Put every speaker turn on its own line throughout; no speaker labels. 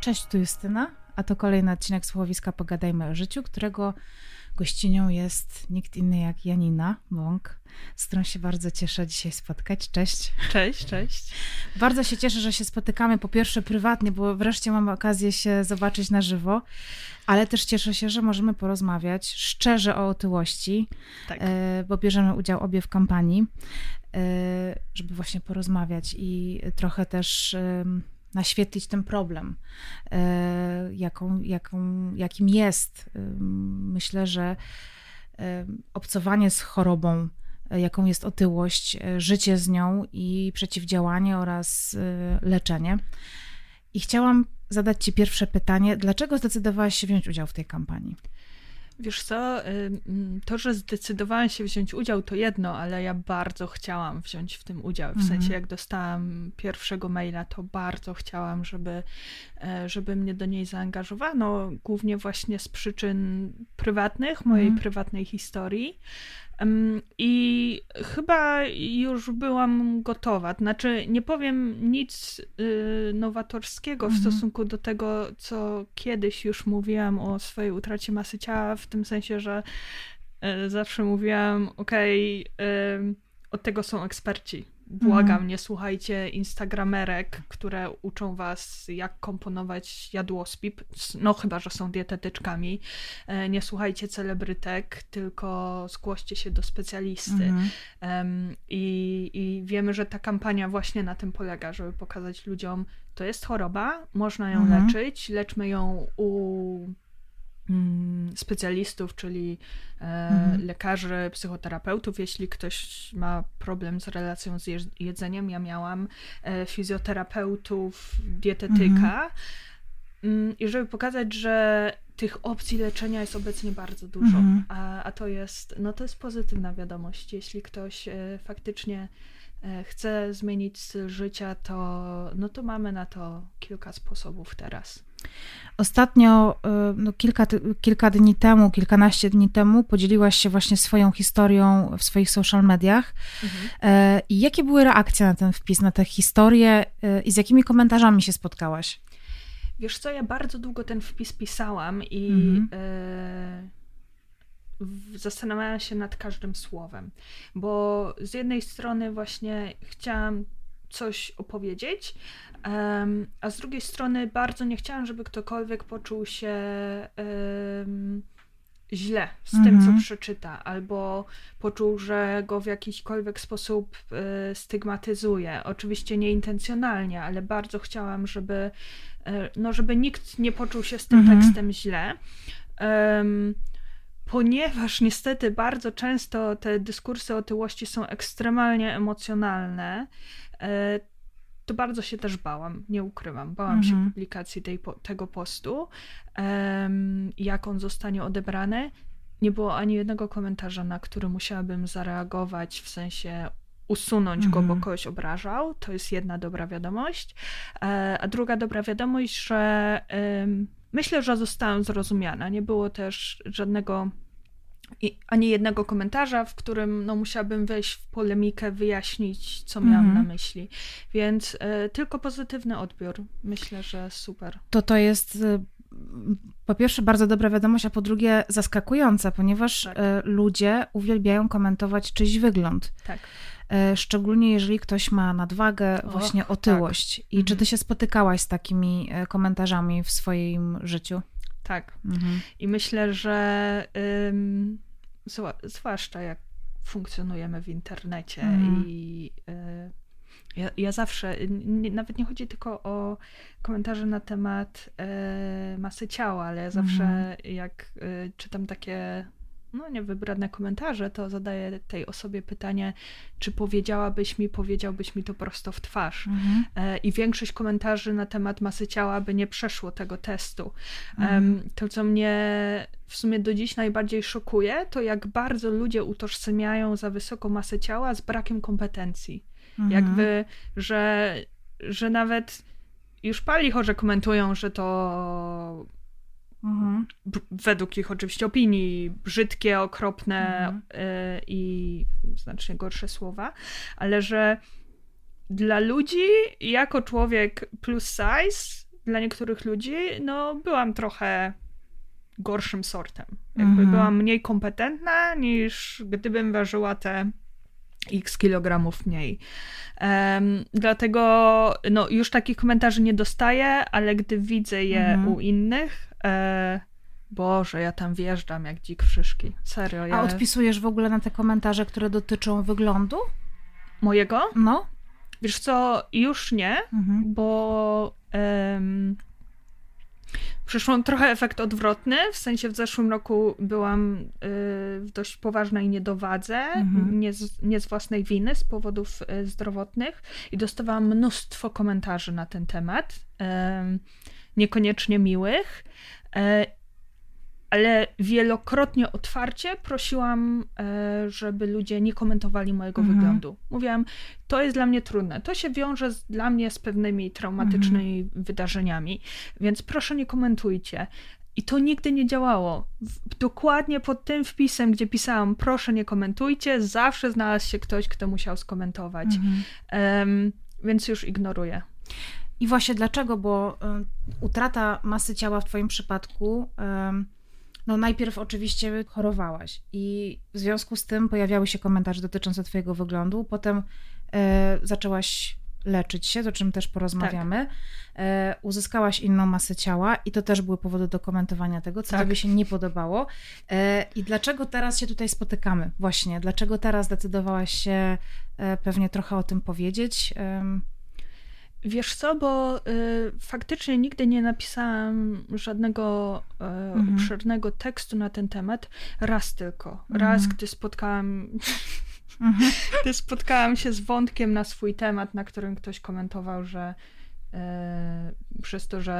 Cześć, tu Justyna, a to kolejny odcinek Słowiska Pogadajmy o życiu, którego gościnią jest nikt inny jak Janina Bąk, z którą się bardzo cieszę dzisiaj spotkać. Cześć.
Cześć, cześć.
Bardzo się cieszę, że się spotykamy po pierwsze prywatnie, bo wreszcie mamy okazję się zobaczyć na żywo, ale też cieszę się, że możemy porozmawiać szczerze o otyłości, tak. E, bo bierzemy udział obie w kampanii, e, żeby właśnie porozmawiać i trochę też naświetlić ten problem, e, jaką, jaką, jakim jest. Myślę, że obcowanie z chorobą, e, jaką jest otyłość, e, życie z nią i przeciwdziałanie oraz leczenie. I chciałam zadać Ci pierwsze pytanie: dlaczego zdecydowałaś się wziąć udział w tej kampanii?
Wiesz co, to, że zdecydowałam się wziąć udział, to jedno, ale ja bardzo chciałam wziąć w tym udział. W mhm. sensie, jak dostałam pierwszego maila, to bardzo chciałam, żeby, e, żeby mnie do niej zaangażowano, głównie właśnie z przyczyn prywatnych, mojej mhm. prywatnej historii. I chyba już byłam gotowa. Znaczy, nie powiem nic y, nowatorskiego w mhm. stosunku do tego, co kiedyś już mówiłam o swojej utracie masy ciała, w tym sensie, że y, zawsze mówiłam, okej, okay, od tego są eksperci Błagam, mm. nie słuchajcie instagramerek, które uczą was, jak komponować jadłospip. No, chyba, że są dietetyczkami. E, nie słuchajcie celebrytek, tylko zgłoście się do specjalisty. Mm. Um, i, I wiemy, że ta kampania właśnie na tym polega, żeby pokazać ludziom, to jest choroba, można ją mm. leczyć, leczmy ją u specjalistów, czyli e, mhm. lekarzy, psychoterapeutów. Jeśli ktoś ma problem z relacją z jedzeniem, ja miałam e, fizjoterapeutów, dietetyka. Mhm. Mm, I żeby pokazać, że tych opcji leczenia jest obecnie bardzo dużo, mhm. a, a to jest, no to jest pozytywna wiadomość. Jeśli ktoś e, faktycznie chce zmienić styl życia, to, no to mamy na to kilka sposobów teraz.
Ostatnio, y, no kilka, kilka dni temu, kilkanaście dni temu, podzieliłaś się właśnie swoją historią w swoich social mediach. Mhm. E, I jakie były reakcje na ten wpis, na tę historię y, i z jakimi komentarzami się spotkałaś?
Wiesz co, ja bardzo długo ten wpis pisałam i mhm. y, zastanawiałam się nad każdym słowem, bo z jednej strony właśnie chciałam coś opowiedzieć, Um, a z drugiej strony bardzo nie chciałam, żeby ktokolwiek poczuł się um, źle z tym, co mhm. przeczyta, albo poczuł, że go w jakikolwiek sposób y, stygmatyzuje. Oczywiście nieintencjonalnie, ale bardzo chciałam, żeby, y, no, żeby nikt nie poczuł się z tym mhm. tekstem źle. Um, ponieważ niestety bardzo często te dyskursy o otyłości są ekstremalnie emocjonalne, e, to bardzo się też bałam, nie ukrywam. Bałam mhm. się publikacji tej, tego postu, um, jak on zostanie odebrany. Nie było ani jednego komentarza, na który musiałabym zareagować, w sensie usunąć mhm. go, bo mhm. kogoś obrażał. To jest jedna dobra wiadomość. E, a druga dobra wiadomość, że um, myślę, że zostałam zrozumiana. Nie było też żadnego i ani jednego komentarza, w którym no, musiałabym wejść w polemikę, wyjaśnić, co miałam -hmm. na myśli. Więc y, tylko pozytywny odbiór. Myślę, że super.
To to jest y, po pierwsze bardzo dobra wiadomość, a po drugie zaskakująca, ponieważ tak. y, ludzie uwielbiają komentować czyjś wygląd. Tak. Szczególnie jeżeli ktoś ma nadwagę, Och, właśnie tak. otyłość. Tak. I -hmm. czy ty mhm. się spotykałaś z takimi komentarzami w swoim życiu?
Tak. Mhm. I myślę, że ym, zwłaszcza jak funkcjonujemy w internecie mhm. i y, ja, ja, zawsze, nie, nawet nie chodzi tylko o komentarze na temat y, masy ciała, ale ja zawsze mhm. jak y, czytam takie no, niewybredne komentarze, to zadaję tej osobie pytanie, czy powiedziałabyś mi, powiedziałbyś mi to prosto w twarz. Mhm. E, I większość komentarzy na temat masy ciała by nie przeszło tego testu. Mhm. to, co mnie w sumie do dziś najbardziej szokuje, to jak bardzo ludzie utożsamiają za wysoką masę ciała z brakiem kompetencji. Mhm. Jakby, że, że nawet już pali chorze komentują, że to Mhm. Według ich oczywiście opinii, brzydkie, okropne mhm. y, i znacznie gorsze słowa, ale że dla ludzi, jako człowiek plus size, dla niektórych ludzi, no byłam trochę gorszym sortem. Jakby mhm. byłam mniej kompetentna niż gdybym ważyła te x kilogramów mniej. Um, dlatego no, już takich komentarzy nie dostaję, ale gdy widzę je mhm. u innych, e, Boże, ja tam wjeżdżam jak dzik w szyszki. Serio. Ja...
A odpisujesz w ogóle na te komentarze, które dotyczą wyglądu?
Mojego?
No.
Wiesz co, już nie, mhm. bo um, przyszło trochę efekt odwrotny, w sensie w zeszłym roku byłam y, w dość poważnej niedowadze, mhm. nie, z, nie z własnej winy, z powodów y, zdrowotnych i dostawałam mnóstwo komentarzy na ten temat, y, niekoniecznie miłych ale wielokrotnie otwarcie prosiłam, e, żeby ludzie nie komentowali mojego mhm. wyglądu. Mówiłam, to jest dla mnie trudne, to się wiąże z, dla mnie z pewnymi traumatycznymi mhm. wydarzeniami, więc proszę nie komentujcie. I to nigdy nie działało. Dokładnie pod tym wpisem, gdzie pisałam, proszę nie komentujcie, zawsze znalazł się ktoś, kto musiał skomentować. Mhm. Um, więc już ignoruję.
I właśnie dlaczego? Bo um, utrata masy ciała w Twoim przypadku. Um, no najpierw oczywiście chorowałaś i w związku z tym pojawiały się komentarze dotyczące twojego wyglądu, potem e, zaczęłaś leczyć się, o czym też porozmawiamy. Tak. E, uzyskałaś inną masę ciała i to też były powody do komentowania tego, co tak. tobie się nie podobało. E, I dlaczego teraz się tutaj spotykamy? Właśnie, dlaczego teraz zdecydowałaś się e, pewnie trochę o tym powiedzieć?
Wiesz co, bo y, faktycznie nigdy nie napisałam żadnego y, mhm. obszernego tekstu na ten temat. Raz tylko. Raz, mhm. gdy spotkałam. Mhm. gdy spotkałam się z wątkiem na swój temat, na którym ktoś komentował, że przez to, że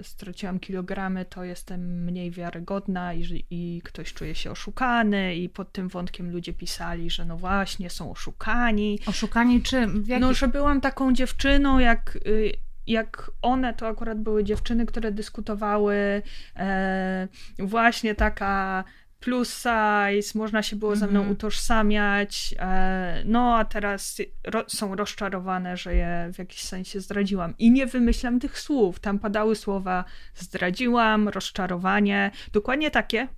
e, straciłam kilogramy, to jestem mniej wiarygodna i, i ktoś czuje się oszukany i pod tym wątkiem ludzie pisali, że no właśnie, są oszukani.
Oszukani czym?
Jaki... No, że byłam taką dziewczyną, jak y, jak one to akurat były dziewczyny, które dyskutowały e, właśnie taka plus size, można się było ze mną mm -hmm. utożsamiać, e, no a teraz ro są rozczarowane, że je w jakiś sensie zdradziłam. I nie wymyślam tych słów, tam padały słowa zdradziłam, rozczarowanie, dokładnie takie,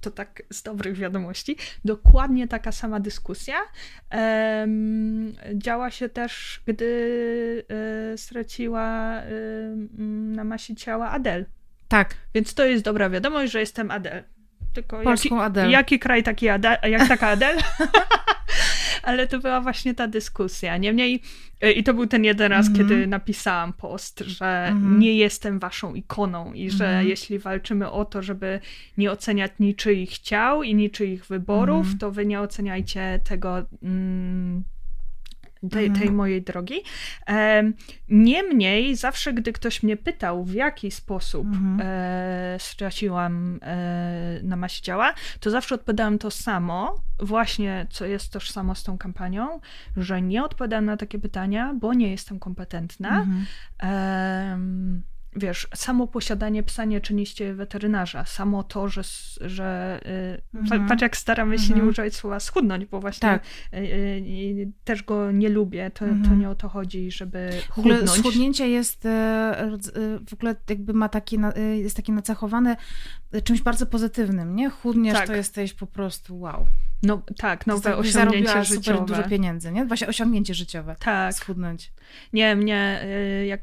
to tak z dobrych wiadomości, dokładnie taka sama dyskusja um, działa się też, gdy y, straciła y, na masie ciała Adel.
Tak.
Więc to jest dobra wiadomość, że jestem Adel.
Tylko Polską
jaki,
Adel.
Jaki kraj taki Adel, jak taka Adel? Ale to była właśnie ta dyskusja. Niemniej, i to był ten jeden raz, mm -hmm. kiedy napisałam post, że mm -hmm. nie jestem waszą ikoną i że mm -hmm. jeśli walczymy o to, żeby nie oceniać niczyich ciał i niczyich wyborów, mhm. to wy nie oceniajcie tego. Tej, tej mhm. mojej drogi. Niemniej, zawsze gdy ktoś mnie pytał, w jaki sposób mhm. e, straciłam e, na masie ciała, to zawsze odpowiadałam to samo, właśnie co jest tożsamo z tą kampanią, że nie odpowiadam na takie pytania, bo nie jestem kompetentna. Mhm wiesz, samo posiadanie psa nie czyniście weterynarza. Samo to, że, że y, mhm. patrz jak staramy się mhm. nie używać słowa schudnąć, bo właśnie tak. Y, y, też go nie lubię. To, mhm. to nie o to chodzi, żeby chudnąć. W ogóle
schudnięcie jest w ogóle jakby ma takie, jest takie nacechowane czymś bardzo pozytywnym, nie? Chudniesz, tak. to jesteś po prostu wow.
No tak, nowe to osiągnięcie życiowe. super
dużo pieniędzy, nie? Właśnie osiągnięcie życiowe. Tak. Schudnąć.
Nie, mnie jak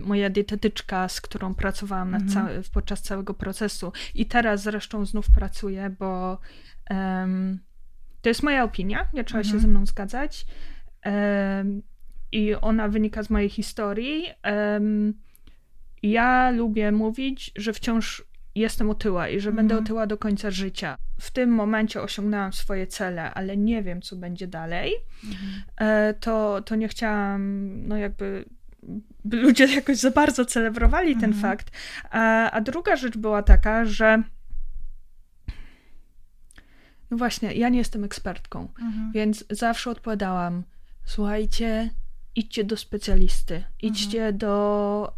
moja dietetyczka, z którą pracowałam mhm. ca podczas całego procesu i teraz zresztą znów pracuję, bo um, to jest moja opinia, nie trzeba mhm. się ze mną zgadzać. Um, I ona wynika z mojej historii. Um, ja lubię mówić, że wciąż jestem otyła i że będę mhm. otyła do końca życia. W tym momencie osiągnęłam swoje cele, ale nie wiem, co będzie dalej. Mhm. E, to, to nie chciałam, no jakby by ludzie jakoś za bardzo celebrowali ten mhm. fakt. A, a druga rzecz była taka, że no właśnie, ja nie jestem ekspertką, mhm. więc zawsze odpowiadałam: Słuchajcie, idźcie do specjalisty, idźcie mhm. do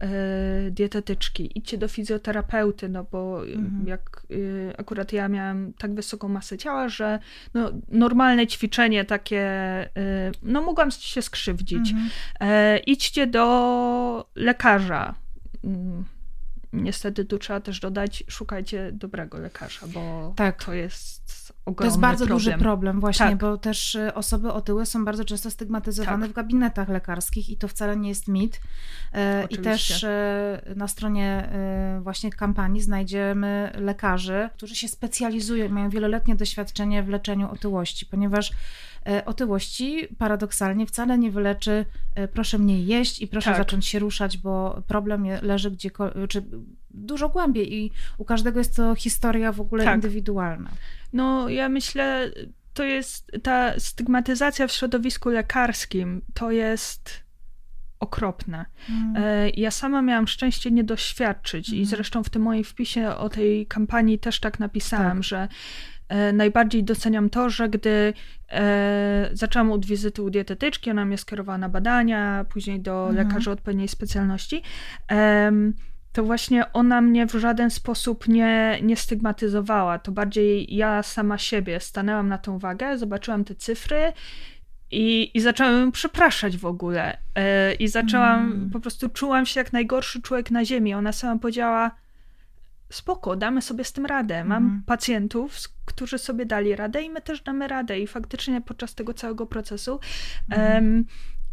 y, dietetyczki, idźcie do fizjoterapeuty, no bo mhm. jak y, akurat ja miałam tak wysoką masę ciała, że no, normalne ćwiczenie takie, y, no mogłam się skrzywdzić. Mhm. idźcie do lekarza, mm, niestety tu trzeba też dodać, szukajcie dobrego lekarza, bo tak. to jest
To jest bardzo
problem.
duży problem właśnie, tak. bo też y, osoby otyłe są bardzo często stygmatyzowane tak. w gabinetach lekarskich i to wcale nie jest mit. E, Oczywiście. I też e, na stronie właśnie kampanii znajdziemy lekarzy, którzy się specjalizują, mają wieloletnie doświadczenie w leczeniu otyłości, ponieważ otyłości paradoksalnie wcale nie wyleczy proszę mniej jeść i proszę tak. zacząć się ruszać, bo problem leży gdziekolwiek, czy dużo głębiej i u każdego jest to historia w ogóle tak. indywidualna.
No, ja myślę, to jest ta stygmatyzacja w środowisku lekarskim, to jest okropne. Mm. E, ja sama miałam szczęście nie doświadczyć mm. i zresztą w tym moim wpisie o tej kampanii też tak napisałam, tak. że e, najbardziej doceniam to, że gdy e, zaczęłam od wizyty u dietetyczki, ona mnie skierowała na badania, później do mm. lekarza odpowiedniej specjalności, e, to właśnie ona mnie w żaden sposób nie, nie stygmatyzowała. To bardziej ja sama siebie stanęłam na tą wagę, zobaczyłam te cyfry i, i zaczęłam ją przepraszać w ogóle. Yy, I zaczęłam, mm. po prostu czułam się jak najgorszy człowiek na ziemi. Ona sama powiedziała, spoko, damy sobie z tym radę. Mam mm. pacjentów, którzy sobie dali radę i my też damy radę. I faktycznie podczas tego całego procesu mm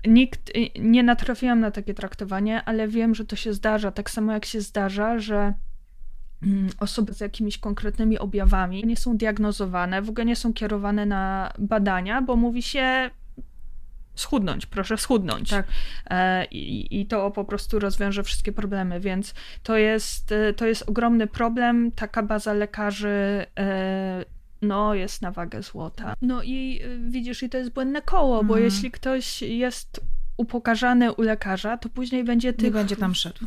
nikt, y, nie natrafiłam na takie traktowanie, ale wiem, że to się zdarza. Tak samo jak się zdarza, że mm, osoby z jakimiś konkretnymi objawami nie są diagnozowane, w ogóle nie są kierowane na badania, bo mówi się schudnąć, proszę schudnąć. Tak. E, i, I to po prostu rozwiąże wszystkie problemy, więc to jest, e, to jest ogromny problem. Taka baza lekarzy e, no, jest na wagę złota. No i y, widzisz, i to jest błędne koło, bo mhm. jeśli ktoś jest upokarzany u lekarza, to później będzie tych... Nie
będzie tam szedł.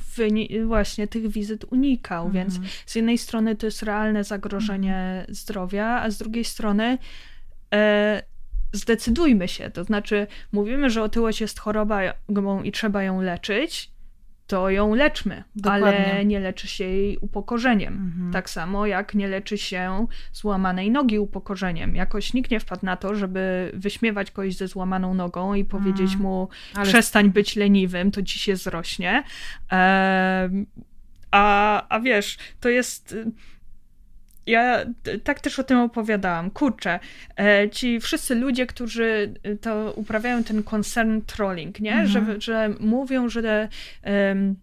właśnie, tych wizyt unikał, mhm. więc z jednej strony to jest realne zagrożenie mhm. zdrowia, a z drugiej strony e, zdecydujmy się, to znaczy mówimy, że otyłość jest chorobą i trzeba ją leczyć, to ją leczmy, Dokładnie. ale nie leczy się jej upokorzeniem. Mhm. Tak samo jak nie leczy się złamanej nogi upokorzeniem. Jakoś nikt nie wpadł na to, żeby wyśmiewać kogoś ze złamaną nogą i powiedzieć mhm. mu ale... przestań być leniwym, to ci się zrośnie. a, a wiesz, to jest ja tak też o tym opowiadałam. Kurczę, e, ci wszyscy ludzie, którzy e, to uprawiają ten concern trolling, nie? Mhm. Że, że mówią, że um,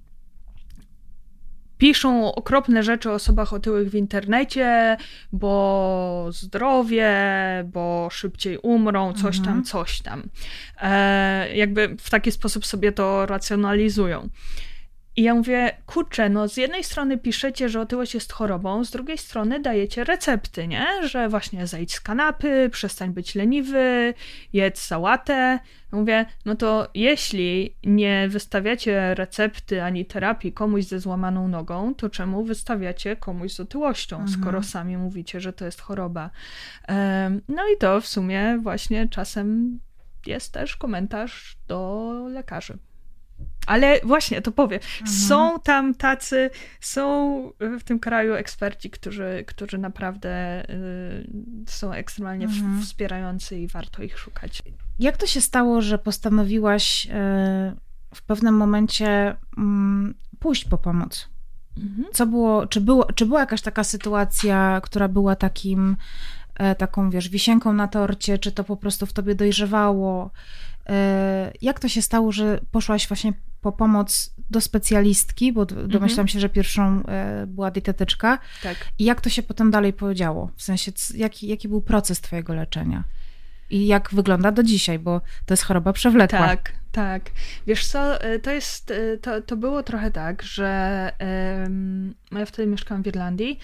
piszą okropne rzeczy o osobach otyłych w internecie, bo zdrowie, bo szybciej umrą, coś mhm. tam, coś tam. E, jakby w taki sposób sobie to racjonalizują. I ja mówię, kurczę, no z jednej strony piszecie, że otyłość jest chorobą, z drugiej strony dajecie recepty, nie? Że właśnie zejdź z kanapy, przestań być leniwy, jedz sałatę. Mówię, no to jeśli nie wystawiacie recepty ani terapii komuś ze złamaną nogą, to czemu wystawiacie komuś z otyłością, mhm. skoro sami mówicie, że to jest choroba? No i to w sumie właśnie czasem jest też komentarz do lekarzy. Ale właśnie, to powiem. Mhm. Są tam tacy, są w tym kraju eksperci, którzy, którzy naprawdę y, są ekstremalnie mhm. wspierający i warto ich szukać.
Jak to się stało, że postanowiłaś y, w pewnym momencie y, pójść po pomoc? Mhm. Co było, czy, było, czy była jakaś taka sytuacja, która była takim, taką, wiesz, wisienką na torcie, czy to po prostu w tobie dojrzewało? E, jak to się stało, że poszłaś właśnie po pomoc do specjalistki, bo domyślam mhm. się, że pierwszą e, była dietetyczka. Tak. I jak to się potem dalej podziało? W sensie, jaki, jaki był proces twojego leczenia? I jak wygląda do dzisiaj, bo to jest choroba przewlekła.
Tak, tak. Wiesz co, e, to jest, to, to było trochę tak, że um, ja wtedy mieszkałam w Irlandii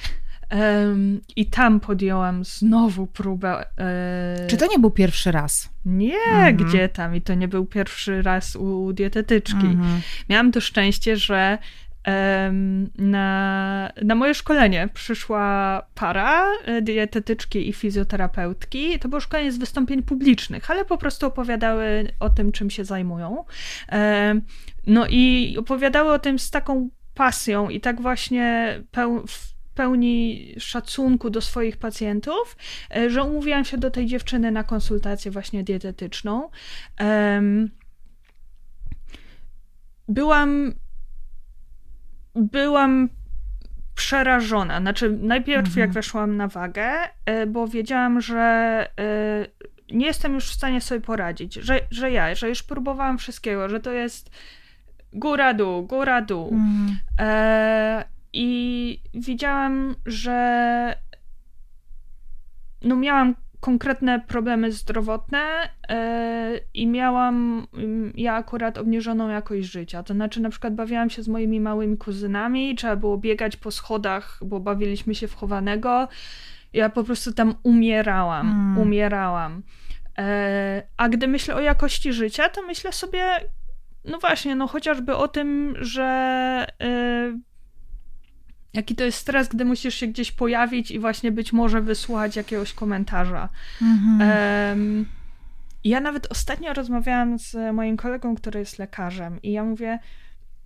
Um, I tam podjęłam znowu próbę.
E... Czy to nie był pierwszy raz?
Nie, mhm. gdzie tam? I to nie był pierwszy raz u dietetyczki. Mhm. Miałam to szczęście, że um, na, na moje szkolenie przyszła para e, dietetyczki i fizjoterapeutki. To było szkolenie z wystąpień publicznych, ale po prostu opowiadały o tym, czym się zajmują. Um, no i opowiadały o tym z taką pasją i tak właśnie peł, pełni szacunku do swoich pacjentów, e, że umówiłam się do tej dziewczyny na konsultację właśnie dietetyczną. Byłam byłam przerażona. Znaczy, najpierw mhm. jak weszłam na wagę, e, bo wiedziałam, że e, nie jestem już w stanie sobie poradzić, że, że ja, że już próbowałam wszystkiego, że to jest góra, dół, góra, dół. Mhm. E, I widziałam, że no miałam konkretne problemy zdrowotne yy, i miałam yy, ja akurat obniżoną jakość życia. To znaczy, na przykład bawiłam się z moimi małymi kuzynami, trzeba było biegać po schodach, bo bawiliśmy się w chowanego. Ja po prostu tam umierałam, mm. umierałam. Yy, a gdy myślę o jakości życia, to myślę sobie, no właśnie, no chociażby o tym, że Jaki to jest stres, gdy musisz się gdzieś pojawić i właśnie być może wysłuchać jakiegoś komentarza. Mhm. Um, ja nawet ostatnio rozmawiałam z moim kolegą, który jest lekarzem, i ja mówię: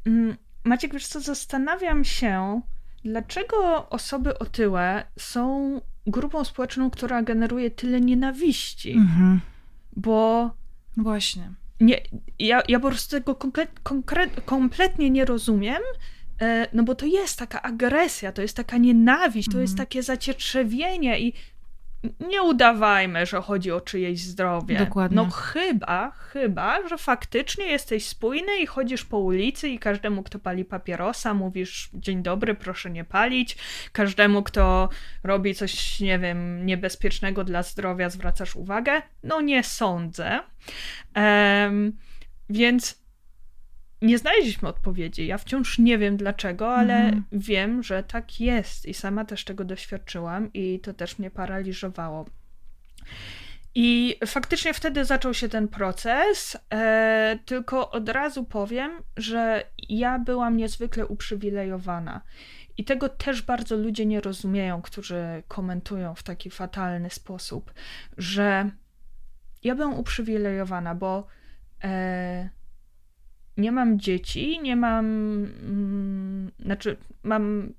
mm, Maciek, wiesz co, zastanawiam się, dlaczego osoby otyłe są grupą społeczną, która generuje tyle nienawiści. Mhm. Bo.
Właśnie.
Nie, ja, ja po prostu tego konkret, konkret, kompletnie nie rozumiem. E, no bo to jest taka agresja, to jest taka nienawiść, to jest mhm. takie zacietrzewienie i nie udawajmy, że chodzi o czyjeś zdrowie.
Dokładnie.
No chyba, chyba, że faktycznie jesteś spójny i chodzisz po ulicy i każdemu, kto pali papierosa, mówisz dzień dobry, proszę nie palić. Każdemu, kto robi coś, nie wiem, niebezpiecznego dla zdrowia, zwracasz uwagę. No nie sądzę. Um, więc nie znaleźliśmy odpowiedzi. Ja wciąż nie wiem dlaczego, ale mhm. wiem, że tak jest i sama też tego doświadczyłam i to też mnie paraliżowało. I faktycznie wtedy zaczął się ten proces, e, tylko od razu powiem, że ja byłam niezwykle uprzywilejowana. I tego też bardzo ludzie nie rozumieją, którzy komentują w taki fatalny sposób, że ja byłam uprzywilejowana, bo e, nie mam dzieci, nie mam. Mm, znaczy, mam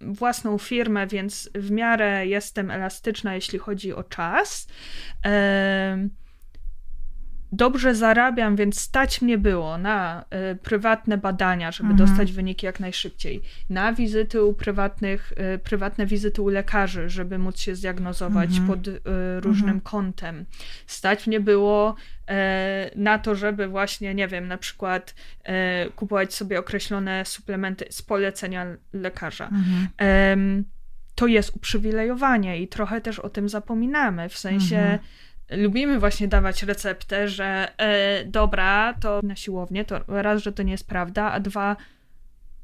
własną firmę, więc w miarę jestem elastyczna, jeśli chodzi o czas. Yy, dobrze zarabiam, więc stać mnie było na y, prywatne badania, żeby mhm. dostać wyniki jak najszybciej, na wizyty u prywatnych, y, prywatne wizyty u lekarzy, żeby móc się zdiagnozować mhm. pod y, różnym mhm. kątem. Stać mnie było e, na to, żeby właśnie, nie wiem, na przykład e, kupować sobie określone suplementy z polecenia lekarza. to jest uprzywilejowanie i trochę też o tym zapominamy, w sensie mhm lubimy właśnie dawać receptę, że e, dobra, to na siłownię, to raz, że to nie jest prawda, a dwa,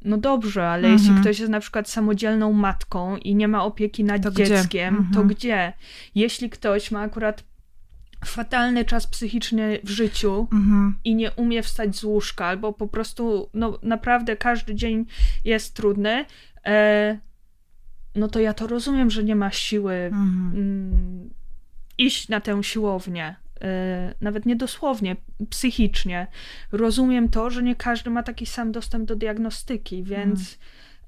no dobrze, ale mhm. jeśli ktoś jest na przykład samodzielną matką i nie ma opieki nad to dzieckiem, gdzie? to mhm. gdzie? Jeśli ktoś ma akurat fatalny czas psychiczny w życiu mhm. i nie umie wstać z łóżka, albo po prostu, no naprawdę każdy dzień jest trudny, e, no to ja to rozumiem, że nie ma siły. Mhm. Mm, iść na tę siłownię, e, nawet nie dosłownie, psychicznie. Rozumiem to, że nie każdy ma taki sam dostęp do diagnostyki, więc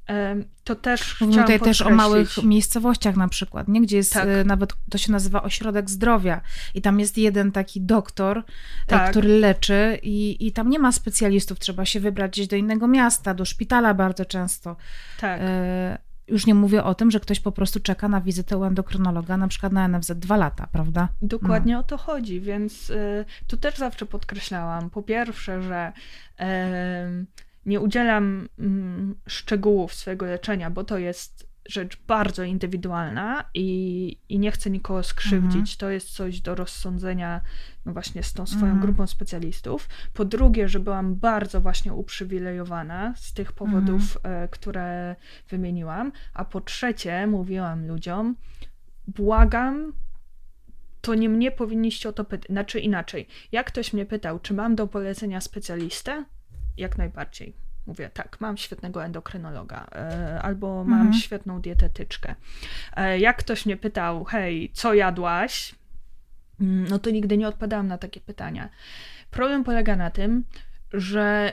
hmm. to też Mówimy
tutaj też o małych miejscowościach na przykład, nie? gdzie jest tak. E, nawet, to się nazywa ośrodek zdrowia i tam jest jeden taki doktor, tak. który leczy i, i tam nie ma specjalistów, trzeba się wybrać gdzieś do innego miasta, do szpitala bardzo często. Tak. Już nie mówię o tym, że ktoś po prostu czeka na wizytę u endokrynologa, na przykład na NFZ dwa lata, prawda?
Dokładnie no. o to chodzi, więc y, tu też zawsze podkreślałam. Po pierwsze, że y, nie udzielam y, szczegółów swojego leczenia, bo to jest rzecz bardzo indywidualna i, i nie chcę nikogo skrzywdzić. Mhm. To jest coś do rozsądzenia no właśnie z tą swoją mhm. grupą specjalistów. Po drugie, że byłam bardzo właśnie uprzywilejowana z tych powodów, mhm. e, które wymieniłam. A po trzecie, mówiłam ludziom, błagam, to nie mnie powinniście o to pytać. Znaczy inaczej, jak ktoś mnie pytał, czy mam do polecenia specjalistę, jak najbardziej Mówię, tak, mam świetnego endokrynologa, e, albo mam mhm. świetną dietetyczkę. E, jak ktoś mnie pytał, hej, co jadłaś? Mm, no to nigdy nie odpowiadałam na takie pytania. Problem polega na tym, że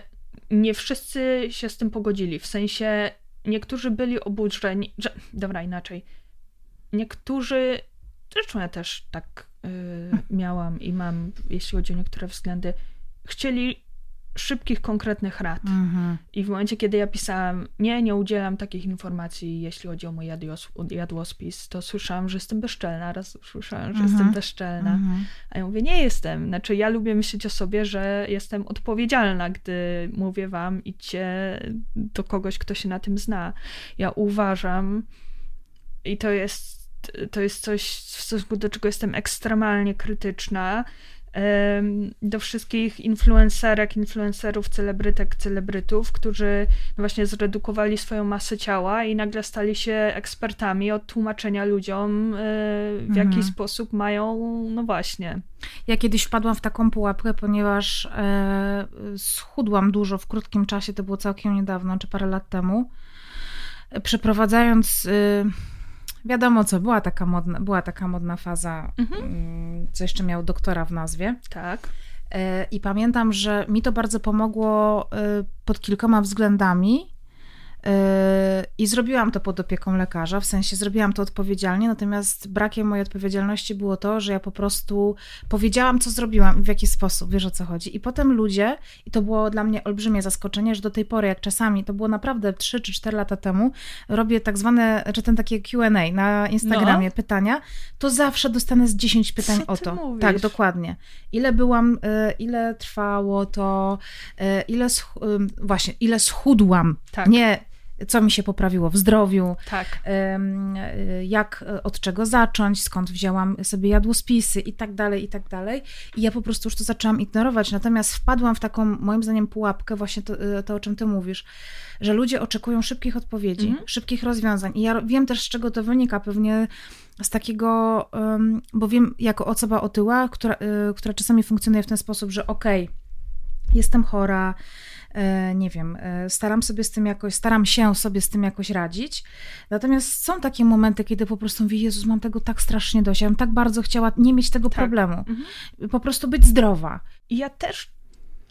nie wszyscy się z tym pogodzili. W sensie niektórzy byli oburzeni, że, dobra, inaczej. Niektórzy, zresztą ja też tak yy, miałam i mam, jeśli chodzi o niektóre względy, chcieli szybkich, konkretnych rad. Mhm. I w momencie, kiedy ja pisałam, nie, nie udzielam takich informacji, jeśli chodzi o mój jadłos, jadłospis, to słyszałam, że jestem bezczelna. Raz słyszałam, że mhm. jestem bezczelna. Mhm. A ja mówię, nie jestem. Znaczy, ja lubię myśleć o sobie, że jestem odpowiedzialna, gdy mówię wam, idźcie do kogoś, kto się na tym zna. Ja uważam, i to jest, to jest coś, w stosunku do czego jestem ekstremalnie krytyczna, do wszystkich influencerek, influencerów, celebrytek, celebrytów, którzy właśnie zredukowali swoją masę ciała i nagle stali się ekspertami od tłumaczenia ludziom, e, w jaki mhm. sposób mają, no właśnie.
Ja kiedyś wpadłam w taką pułapkę, ponieważ e, schudłam dużo w krótkim czasie, to było całkiem niedawno, czy parę lat temu. Przeprowadzając. Wiadomo co, była taka modna, była taka modna faza, mhm. Mm, co jeszcze miał doktora w nazwie.
Tak.
E, I pamiętam, że mi to bardzo pomogło e, pod kilkoma względami. I zrobiłam to pod opieką lekarza, w sensie zrobiłam to odpowiedzialnie, natomiast brakiem mojej odpowiedzialności było to, że ja po prostu powiedziałam, co zrobiłam i w jaki sposób, wiesz o co chodzi. I potem ludzie, i to było dla mnie olbrzymie zaskoczenie, że do tej pory, jak czasami, to było naprawdę 3 czy 4 lata temu, robię tak zwane, czy ten takie QA na Instagramie, no. pytania, to zawsze dostanę z 10 pytań
co
o to.
Mówisz?
Tak, dokładnie. Ile byłam, y, ile trwało to, y, ile, właśnie, ile schudłam. Tak. Nie co mi się poprawiło w zdrowiu,
tak.
jak, od czego zacząć, skąd wzięłam sobie jadłospisy i tak dalej, i tak dalej. I ja po prostu już to zaczęłam ignorować, natomiast wpadłam w taką, moim zdaniem, pułapkę, właśnie to, to o czym ty mówisz, że ludzie oczekują szybkich odpowiedzi, mhm. szybkich rozwiązań. I ja wiem też, z czego to wynika, pewnie z takiego, bo wiem, jako osoba otyła, która, y, która czasami funkcjonuje w ten sposób, że okej, okay, jestem chora, E, nie wiem, e, staram sobie z tym jakoś, staram się sobie z tym jakoś radzić. Natomiast są takie momenty, kiedy po prostu mówię, Jezus, mam tego tak strasznie dość, ja bym tak bardzo chciała nie mieć tego tak. problemu. Mhm. Po prostu być zdrowa.
I ja też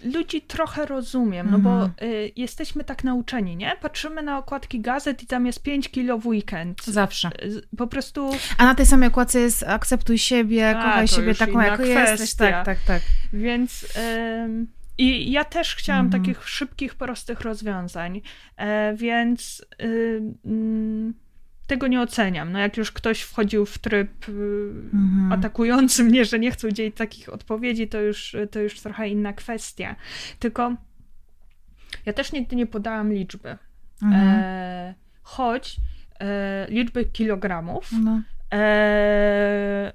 ludzi trochę rozumiem, no bo mhm. y, jesteśmy tak nauczeni, nie? Patrzymy na okładki gazet i tam jest 5 kilo w weekend.
Zawsze.
Y, po prostu...
A na tej samej okładce jest akceptuj siebie, A, kochaj siebie taką, jak jesteś. Tak, tak, tak.
Więc... Y, i ja też chciałam mhm. takich szybkich, prostych rozwiązań, e, więc y, mm, tego nie oceniam. No jak już ktoś wchodził w tryb y, mhm. atakujący mnie, że nie chce udzielić takich odpowiedzi, to już, to już trochę inna kwestia. Tylko ja też nigdy nie podałam liczby. Mhm. E, choć e, liczby kilogramów, no. e,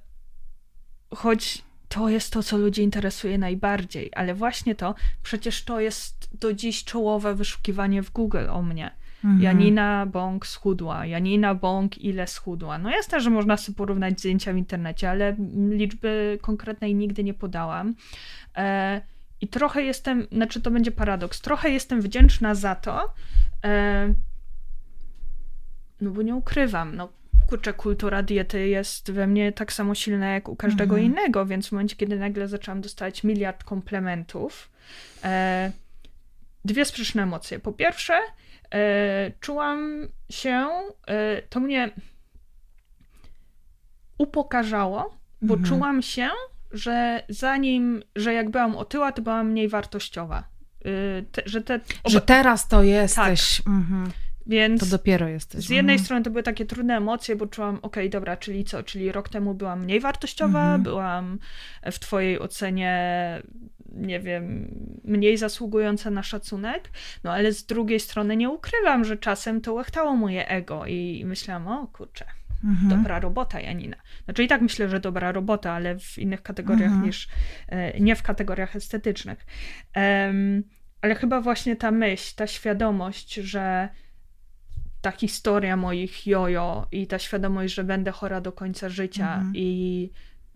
choć to jest to, co ludzi interesuje najbardziej, ale właśnie to, przecież to jest do dziś czołowe wyszukiwanie w Google o mnie. Mhm. Janina Bąk schudła, Janina Bąk ile schudła. No jasne, że można sobie porównać zdjęcia w internecie, ale liczby konkretnej nigdy nie podałam. E, I trochę jestem, znaczy to będzie paradoks, trochę jestem wdzięczna za to, e, no bo nie ukrywam, no kurczę, kultura diety jest we mnie tak samo silna jak u każdego mhm. innego, więc w momencie, kiedy nagle zaczęłam dostawać miliard komplementów, e, dwie sprzeczne emocje. Po pierwsze, e, czułam się, e, to mnie upokarzało, bo mhm. czułam się, że zanim, że jak byłam otyła, to byłam mniej wartościowa. E, te, że, te,
że teraz to jesteś. Tak. Mhm. Więc to dopiero jesteś.
Z jednej mhm. strony to były takie trudne emocje, bo czułam, okej, okay, dobra, czyli co? Czyli rok temu byłam mniej wartościowa, mhm. byłam w twojej ocenie nie wiem, mniej zasługująca na szacunek, no ale z drugiej strony nie ukrywam, że czasem to łechtało moje ego i myślałam, o kurczę, mhm. dobra robota Janina. Znaczy i tak myślę, że dobra robota, ale w innych kategoriach mhm. niż, e, nie w kategoriach estetycznych. Um, ale chyba właśnie ta myśl, ta świadomość, że ta historia moich jojo i ta świadomość, że będę chora do końca życia mhm. i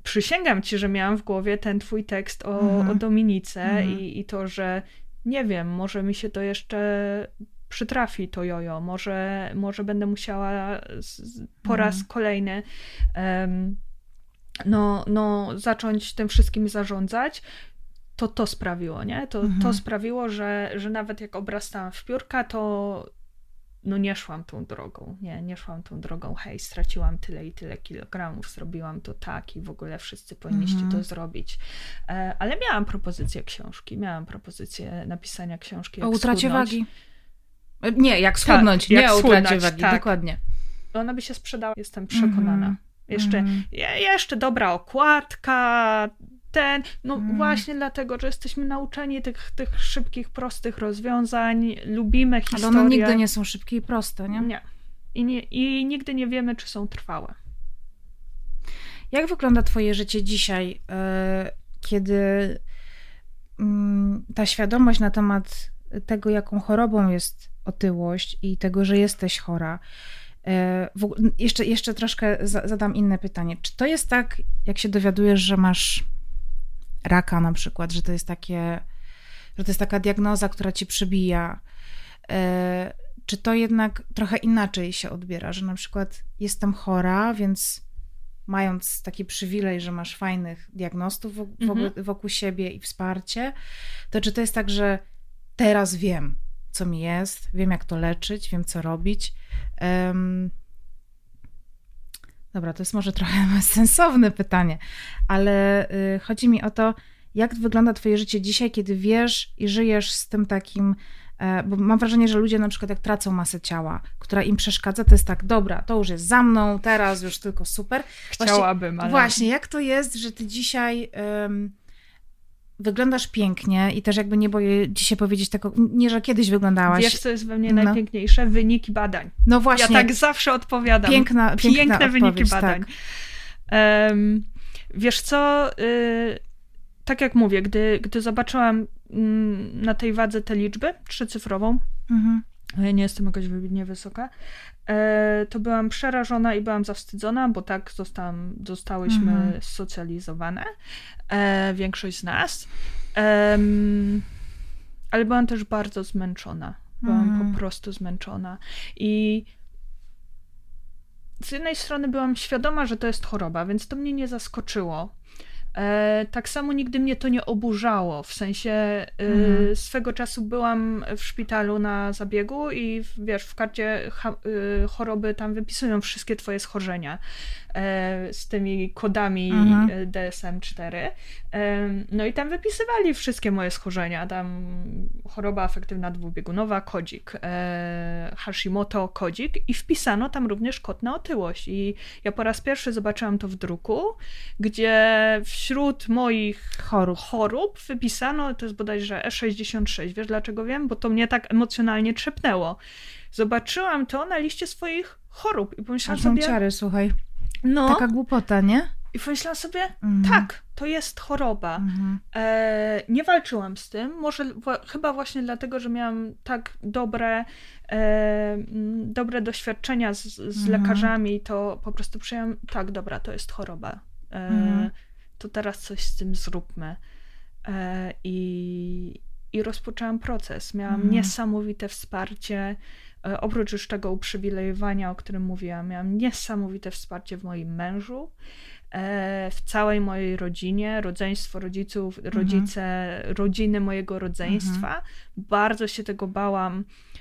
przysięgam ci, że miałam w głowie ten twój tekst o, mhm. o Dominice mhm. i, i to, że nie wiem, może mi się to jeszcze przytrafi to jojo, może, może będę musiała po raz mhm. kolejny um, no, no, zacząć tym wszystkim zarządzać, to to sprawiło, nie? To, to mhm. sprawiło, że, że nawet jak obrastałam w piórka, to no nie szłam tą drogą, nie, nie szłam tą drogą, hej, straciłam tyle i tyle kilogramów, zrobiłam to tak i w ogóle wszyscy powinniście mm -hmm. to zrobić. E, ale miałam propozycję książki, miałam propozycję napisania książki.
o utracie schudnąć. wagi. E, nie, jak schudnąć, tak, nie jak o utracie wagi, tak. dokładnie.
Ona by się sprzedała, jestem przekonana. Mm -hmm. Jeszcze, mm. jeszcze dobra okładka, ten, no mm. właśnie dlatego, że jesteśmy nauczeni tych, tych szybkich, prostych rozwiązań, lubimy historię. Ale
one nigdy nie są szybkie i proste, nie?
Nie. I, nie, I nigdy nie wiemy, czy są trwałe.
Jak wygląda twoje życie dzisiaj, yy, kiedy yy, ta świadomość na temat tego, jaką chorobą jest otyłość i tego, że jesteś chora, e, jeszcze, jeszcze troszkę zadam inne pytanie. Czy to jest tak, jak się dowiadujesz, że masz raka na przykład, że to jest takie, że to jest taka diagnoza, która ci przybija. E, czy to jednak trochę inaczej się odbiera, że na przykład jestem chora, więc mając taki przywilej, że masz fajnych diagnostów wokół, mhm. wokół siebie i wsparcie, to czy to jest tak, że teraz wiem, co mi jest, wiem, jak to leczyć, wiem, co robić. Um, Dobra, to jest może trochę sensowne pytanie, ale y, chodzi mi o to, jak wygląda Twoje życie dzisiaj, kiedy wiesz i żyjesz z tym takim. E, bo mam wrażenie, że ludzie na przykład jak tracą masę ciała, która im przeszkadza, to jest tak, dobra, to już jest za mną, teraz już tylko super.
Chciałabym, ale...
Właśnie, jak to jest, że ty dzisiaj wyglądasz pięknie i też jakby nie boję ci się powiedzieć tego, nie, że kiedyś wyglądałaś.
Wiesz, co jest we mnie no. najpiękniejsze? Wyniki badań.
No właśnie.
Ja tak zawsze odpowiadam.
Piękna, piękna Piękne
wyniki badań. Tak. Um, wiesz co, y, tak jak mówię, gdy, gdy zobaczyłam mm, na tej wadze tę liczbę trzycyfrową, mhm. ja nie jestem jakoś wybitnie wysoka, to byłam przerażona i byłam zawstydzona, bo tak zostałam, zostałyśmy mhm. socjalizowane e, większość z nas. ale byłam też bardzo zmęczona. Byłam mm. po prostu zmęczona. I z jednej strony byłam świadoma, że to jest choroba, więc to mnie nie zaskoczyło. E, tak samo nigdy mnie to nie oburzało, w sensie e, mhm. swego czasu byłam w szpitalu na zabiegu i wiesz, w karcie e, choroby tam wypisują wszystkie twoje schorzenia. E, z tymi kodami mhm. E, DSM-4. E, no i tam wypisywali wszystkie moje schorzenia. Tam choroba afektywna dwubiegunowa, kodzik, Hashimoto, kodzik i wpisano tam również kod na otyłość. I ja po raz pierwszy zobaczyłam to w druku, gdzie wśród moich chorób, chorób wypisano, to jest bodajże E66. Wiesz dlaczego wiem? Bo to mnie tak emocjonalnie trzepnęło. Zobaczyłam to na liście swoich chorób i pomyślałam
Aż
sobie...
ciary, słuchaj. No. Taka głupota, nie?
I pomyślałam sobie, mhm. tak, to jest choroba. Mhm. E, nie walczyłam z tym, może chyba właśnie dlatego, że miałam tak dobre, e, dobre doświadczenia z, z mhm. lekarzami, to po prostu przyjęłam, tak, dobra, to jest choroba. E, mhm. to teraz coś z tym zróbmy. E, I, I rozpoczęłam proces. Miałam niesamowite wsparcie oprócz już tego uprzywilejowania, o którym mówiłam, miałam niesamowite wsparcie w moim mężu, e, w całej mojej rodzinie, rodzeństwo rodziców, mhm. rodzice, rodziny mojego rodzeństwa. Mhm. Bardzo się tego bałam E,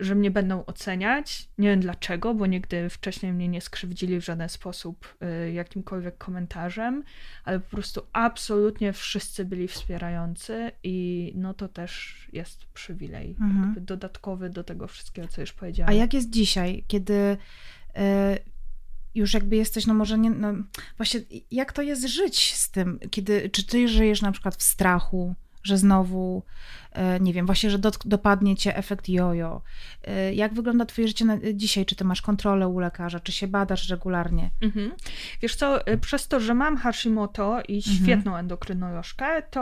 że mnie będą oceniać. Nie wiem dlaczego, bo nigdy wcześniej mnie nie skrzywdzili w żaden sposób e, jakimkolwiek komentarzem, ale po prostu absolutnie wszyscy byli wspierający i no to też jest przywilej mhm. dodatkowy do tego wszystkiego, co już powiedziałam.
A jak jest dzisiaj, kiedy e, już jakby jesteś, no może nie, no właśnie jak to jest żyć z tym, kiedy, czy ty żyjesz na przykład w strachu, że znowu, e, nie wiem, właśnie, że dopadnie cię efekt jojo. E, jak wygląda twoje życie dzisiaj? Czy ty masz kontrolę u lekarza? Czy się badasz regularnie? Mhm.
Wiesz co, e, przez to, że mam Hashimoto i mhm. świetną mhm. endokrynolożkę, to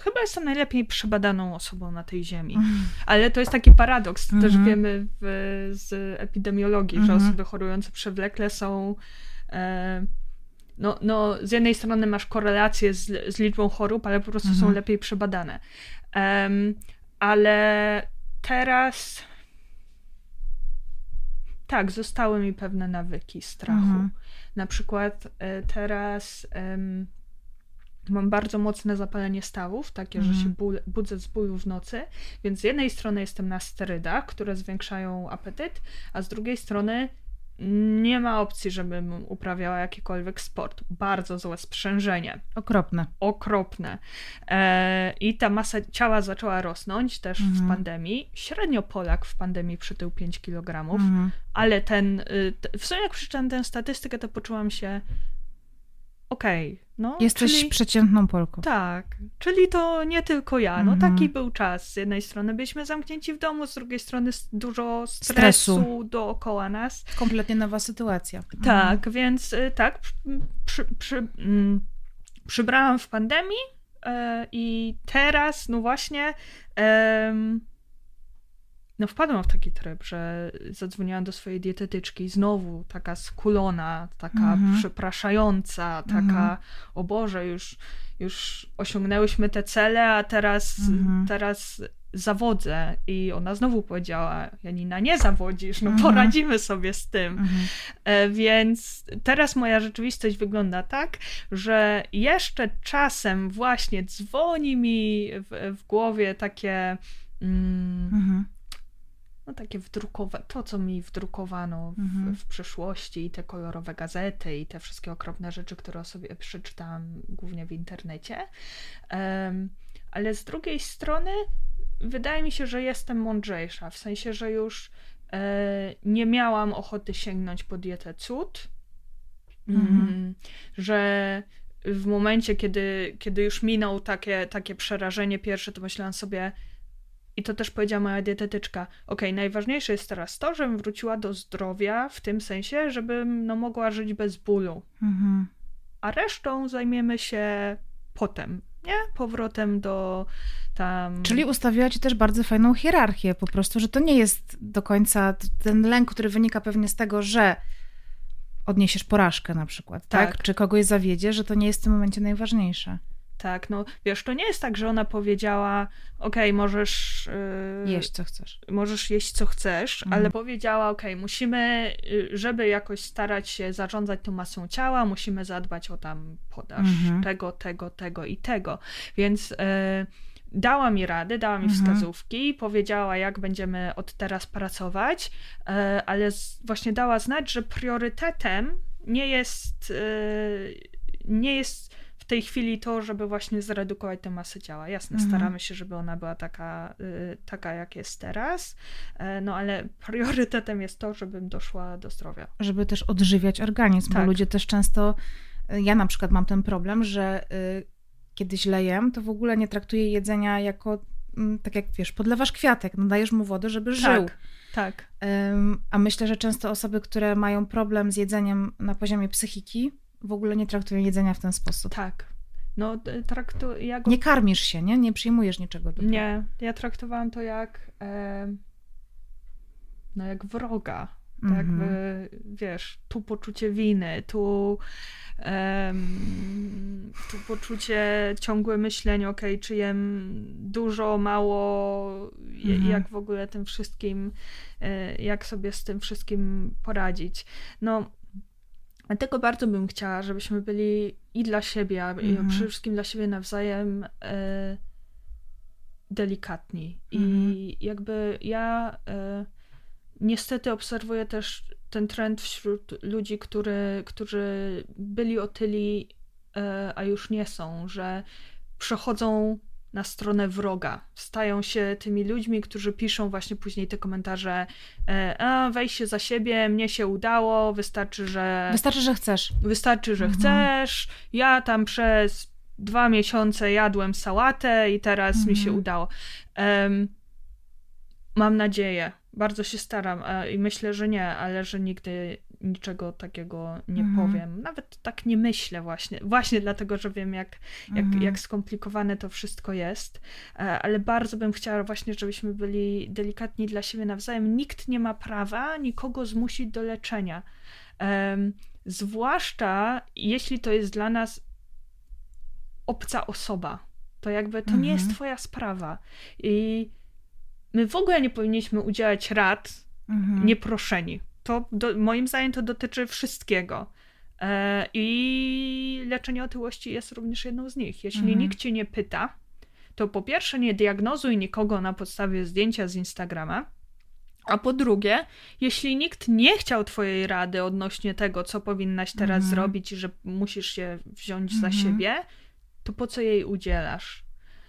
chyba jestem najlepiej przebadaną osobą na tej ziemi. Mhm. Ale to jest taki paradoks. Też mhm. wiemy w, z epidemiologii, że mhm. osoby chorujące przewlekle są... E, no, no, z jednej strony masz korelację z, z liczbą chorób, ale po prostu mhm. są lepiej przebadane. Um, ale teraz tak, zostały mi pewne nawyki strachu. Mhm. Na przykład e, teraz um, mam bardzo mocne zapalenie stawów, takie, że się ból, budzę z bólu w nocy, więc z jednej strony jestem na sterydach, które zwiększają apetyt, a z drugiej strony nie ma opcji, żebym uprawiała jakikolwiek sport. Bardzo złe sprzężenie.
Okropne.
Okropne. E, I ta masa ciała zaczęła rosnąć też mhm. w pandemii. Średnio Polak w pandemii przytył 5 kg, mhm. ale ten, y, w sumie jak przeczytałam tę statystykę, to poczułam się okej, okay, no.
Jesteś czyli, przeciętną Polką.
Tak, czyli to nie tylko ja, no mhm. taki był czas. Z jednej strony byliśmy zamknięci w domu, z drugiej strony dużo stresu, stresu. dookoła nas.
Kompletnie nowa sytuacja.
Tak, mhm. więc y, tak, przy, przy, mm, przybrałam w pandemii e, i teraz, no właśnie no wpadłam w taki tryb, że zadzwoniłam do swojej dietetyczki, znowu taka skulona, taka mhm. przepraszająca, taka, mhm. o Boże, już, już osiągnęłyśmy te cele, a teraz, mhm. teraz zawodzę. I ona znowu powiedziała, Janina, nie zawodzisz, no mhm. poradzimy sobie z tym. E, więc teraz moja rzeczywistość wygląda tak, że jeszcze czasem właśnie dzwoni mi w, w głowie takie... Mm, no takie wdrukowane, to co mi wdrukowano w, mhm. w przeszłości i te kolorowe gazety i te wszystkie okropne rzeczy, które sobie przeczytałam głównie w internecie. Um, ale z drugiej strony wydaje mi się, że jestem mądrzejsza, w sensie, że już e, nie miałam ochoty sięgnąć po dietę cud, mhm. mm, że w momencie, kiedy, kiedy już minął takie, takie przerażenie pierwsze, to myślałam sobie, i to też powiedziała moja dietetyczka. Ok, najważniejsze jest teraz to, żebym wróciła do zdrowia w tym sensie, żebym no, mogła żyć bez bólu. Mhm. A resztą zajmiemy się potem, nie? Powrotem do tam.
Czyli ustawiła ci też bardzo fajną hierarchię, po prostu, że to nie jest do końca ten lęk, który wynika pewnie z tego, że odniesiesz porażkę na przykład, tak? tak? Czy kogoś zawiedzie, że to nie jest w tym momencie najważniejsze.
Tak, no wiesz, to nie jest tak, że ona powiedziała, okej, okay, możesz...
Yy, jeść co chcesz.
Możesz jeść co chcesz, mhm. ale powiedziała, okej, okay, musimy, y, żeby jakoś starać się zarządzać tą masą ciała, musimy zadbać o tam podaż mhm. tego, tego, tego i tego. Więc... Yy, dała mi rady, dała mi mhm. wskazówki, powiedziała, jak będziemy od teraz pracować, yy, ale właśnie dała znać, że priorytetem nie jest, yy, nie jest tej chwili to, żeby właśnie zredukować tę masę ciała. Jasne, mhm. staramy się, żeby ona była taka, y, taka, jak jest teraz, y, no ale priorytetem jest to, żebym doszła do zdrowia.
Żeby też odżywiać organizm, tak. bo ludzie też często, y, ja na przykład mam ten problem, że y, kiedy źle jem, to w ogóle nie traktuję jedzenia jako, mm, tak jak wiesz, podlewasz kwiatek, no dajesz mu wodę, żeby tak. żył.
Tak.
A myślę, że często osoby, które mają problem z jedzeniem na poziomie psychiki, w ogóle nie traktują jedzenia w ten sposób.
Tak. No, traktu, ja
go... Nie karmisz się, nie? Nie przyjmujesz niczego do
Nie, ja traktowałam to jak e, no jak wroga. Tak mm -hmm. jakby, wiesz, tu poczucie winy, tu, um, tu poczucie, ciągłe myślenie, ok, czy jem dużo, mało, mm -hmm. jak w ogóle tym wszystkim, e, jak sobie z tym wszystkim poradzić. No, Dlatego bardzo bym chciała, żebyśmy byli i dla siebie, mhm. przede wszystkim dla siebie nawzajem e, delikatni. Mhm. I jakby ja e, niestety obserwuję też ten trend wśród ludzi, który, którzy byli otyli, e, a już nie są, że przechodzą na stronę wroga. Stają się tymi ludźmi, którzy piszą właśnie później te komentarze e, weź się za siebie, mnie się udało, wystarczy, że...
Wystarczy, że chcesz.
Wystarczy, że mhm. chcesz. Ja tam przez dwa miesiące jadłem sałatę i teraz mhm. mi się mhm. udało. Um, mam nadzieję, bardzo się staram i myślę, że nie, ale że nigdy niczego takiego nie mhm. powiem. Nawet tak nie myślę właśnie. Właśnie dlatego, że wiem, jak, jak, mhm. jak skomplikowane to wszystko jest. E, ale bardzo bym chciała właśnie, żebyśmy byli delikatni dla siebie nawzajem. Nikt nie ma prawa nikogo zmusić do leczenia. Um, zwłaszcza jeśli to jest dla nas obca osoba. To jakby to mhm. nie jest mhm. twoja sprawa. I my w ogóle nie powinniśmy udzielać rad mhm. nieproszeni to do, moim zdaniem to dotyczy wszystkiego. E, I leczenie otyłości jest również jedną z nich. Jeśli mhm. nikt cię nie pyta, to po pierwsze nie diagnozuj nikogo na podstawie zdjęcia z Instagrama, a po drugie, jeśli nikt nie chciał Twojej rady odnośnie tego, co powinnaś teraz mhm. zrobić i że musisz się wziąć mhm. za siebie, to po co jej udzielasz?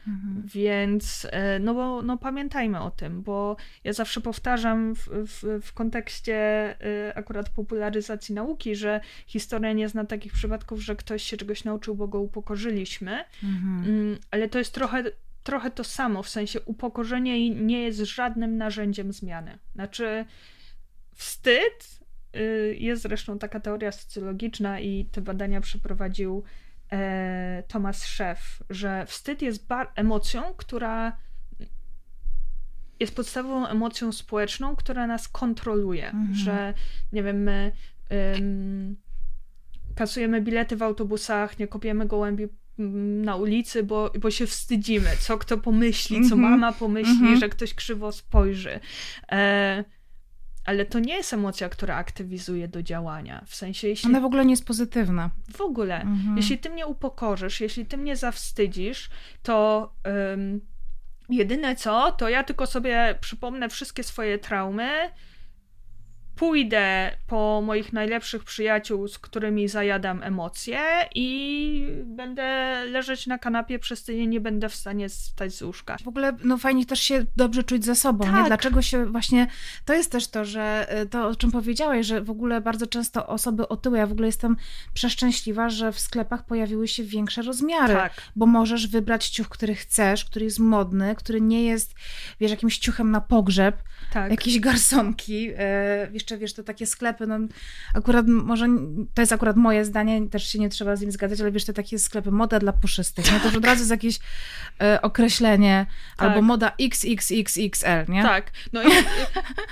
Mhm. Więc e, no bo no pamiętajmy o tym, bo ja zawsze powtarzam w, w, w kontekście e, akurat popularyzacji nauki, że historia nie zna takich przypadków, że ktoś się czegoś nauczył, bo go upokorzyliśmy, mhm. Mm, ale to jest trochę trochę to samo, w sensie upokorzenie nie jest żadnym narzędziem zmiany. Znaczy, wstyd y, jest zresztą taka teoria socjologiczna i te badania przeprowadził e, Thomas Szeff, że wstyd jest emocją, która jest podstawową emocją społeczną, która nas kontroluje, mhm. że nie wiem, my ym, kasujemy bilety w autobusach, nie kopiemy gołębi na ulicy, bo, bo się wstydzimy, co kto pomyśli, co mhm. mama pomyśli, mhm. że ktoś krzywo spojrzy. E, ale to nie jest emocja, która aktywizuje do działania. W sensie, jeśli.
Ona w ogóle nie jest pozytywna.
W ogóle. Mhm. Jeśli ty mnie upokorzysz, jeśli ty mnie zawstydzisz, to. Um, jedyne co, to ja tylko sobie przypomnę wszystkie swoje traumy, pójdę po moich najlepszych przyjaciół, z którymi zajadam emocje i będę leżeć na kanapie przez tydzień, nie będę w stanie wstać z łóżka.
W ogóle no fajnie też się dobrze czuć ze sobą, tak. nie? Dlaczego się właśnie, to jest też to, że y, to o czym powiedziałeś, że w ogóle bardzo często osoby otyłe, ja w ogóle jestem przeszczęśliwa, że w sklepach pojawiły się większe rozmiary, tak. bo możesz wybrać ciuch, który chcesz, który jest modny, który nie jest, wiesz, jakimś ciuchem na pogrzeb, tak. jakieś garsonki, e, jeszcze wiesz, to takie sklepy, no akurat może, to jest akurat moje zdanie, też się nie trzeba z nim zgadzać, ale wiesz, te takie sklepy, moda dla puszystych, nie? to już od razu jest jakieś e, określenie, tak. albo moda XXXXL, nie?
Tak, no i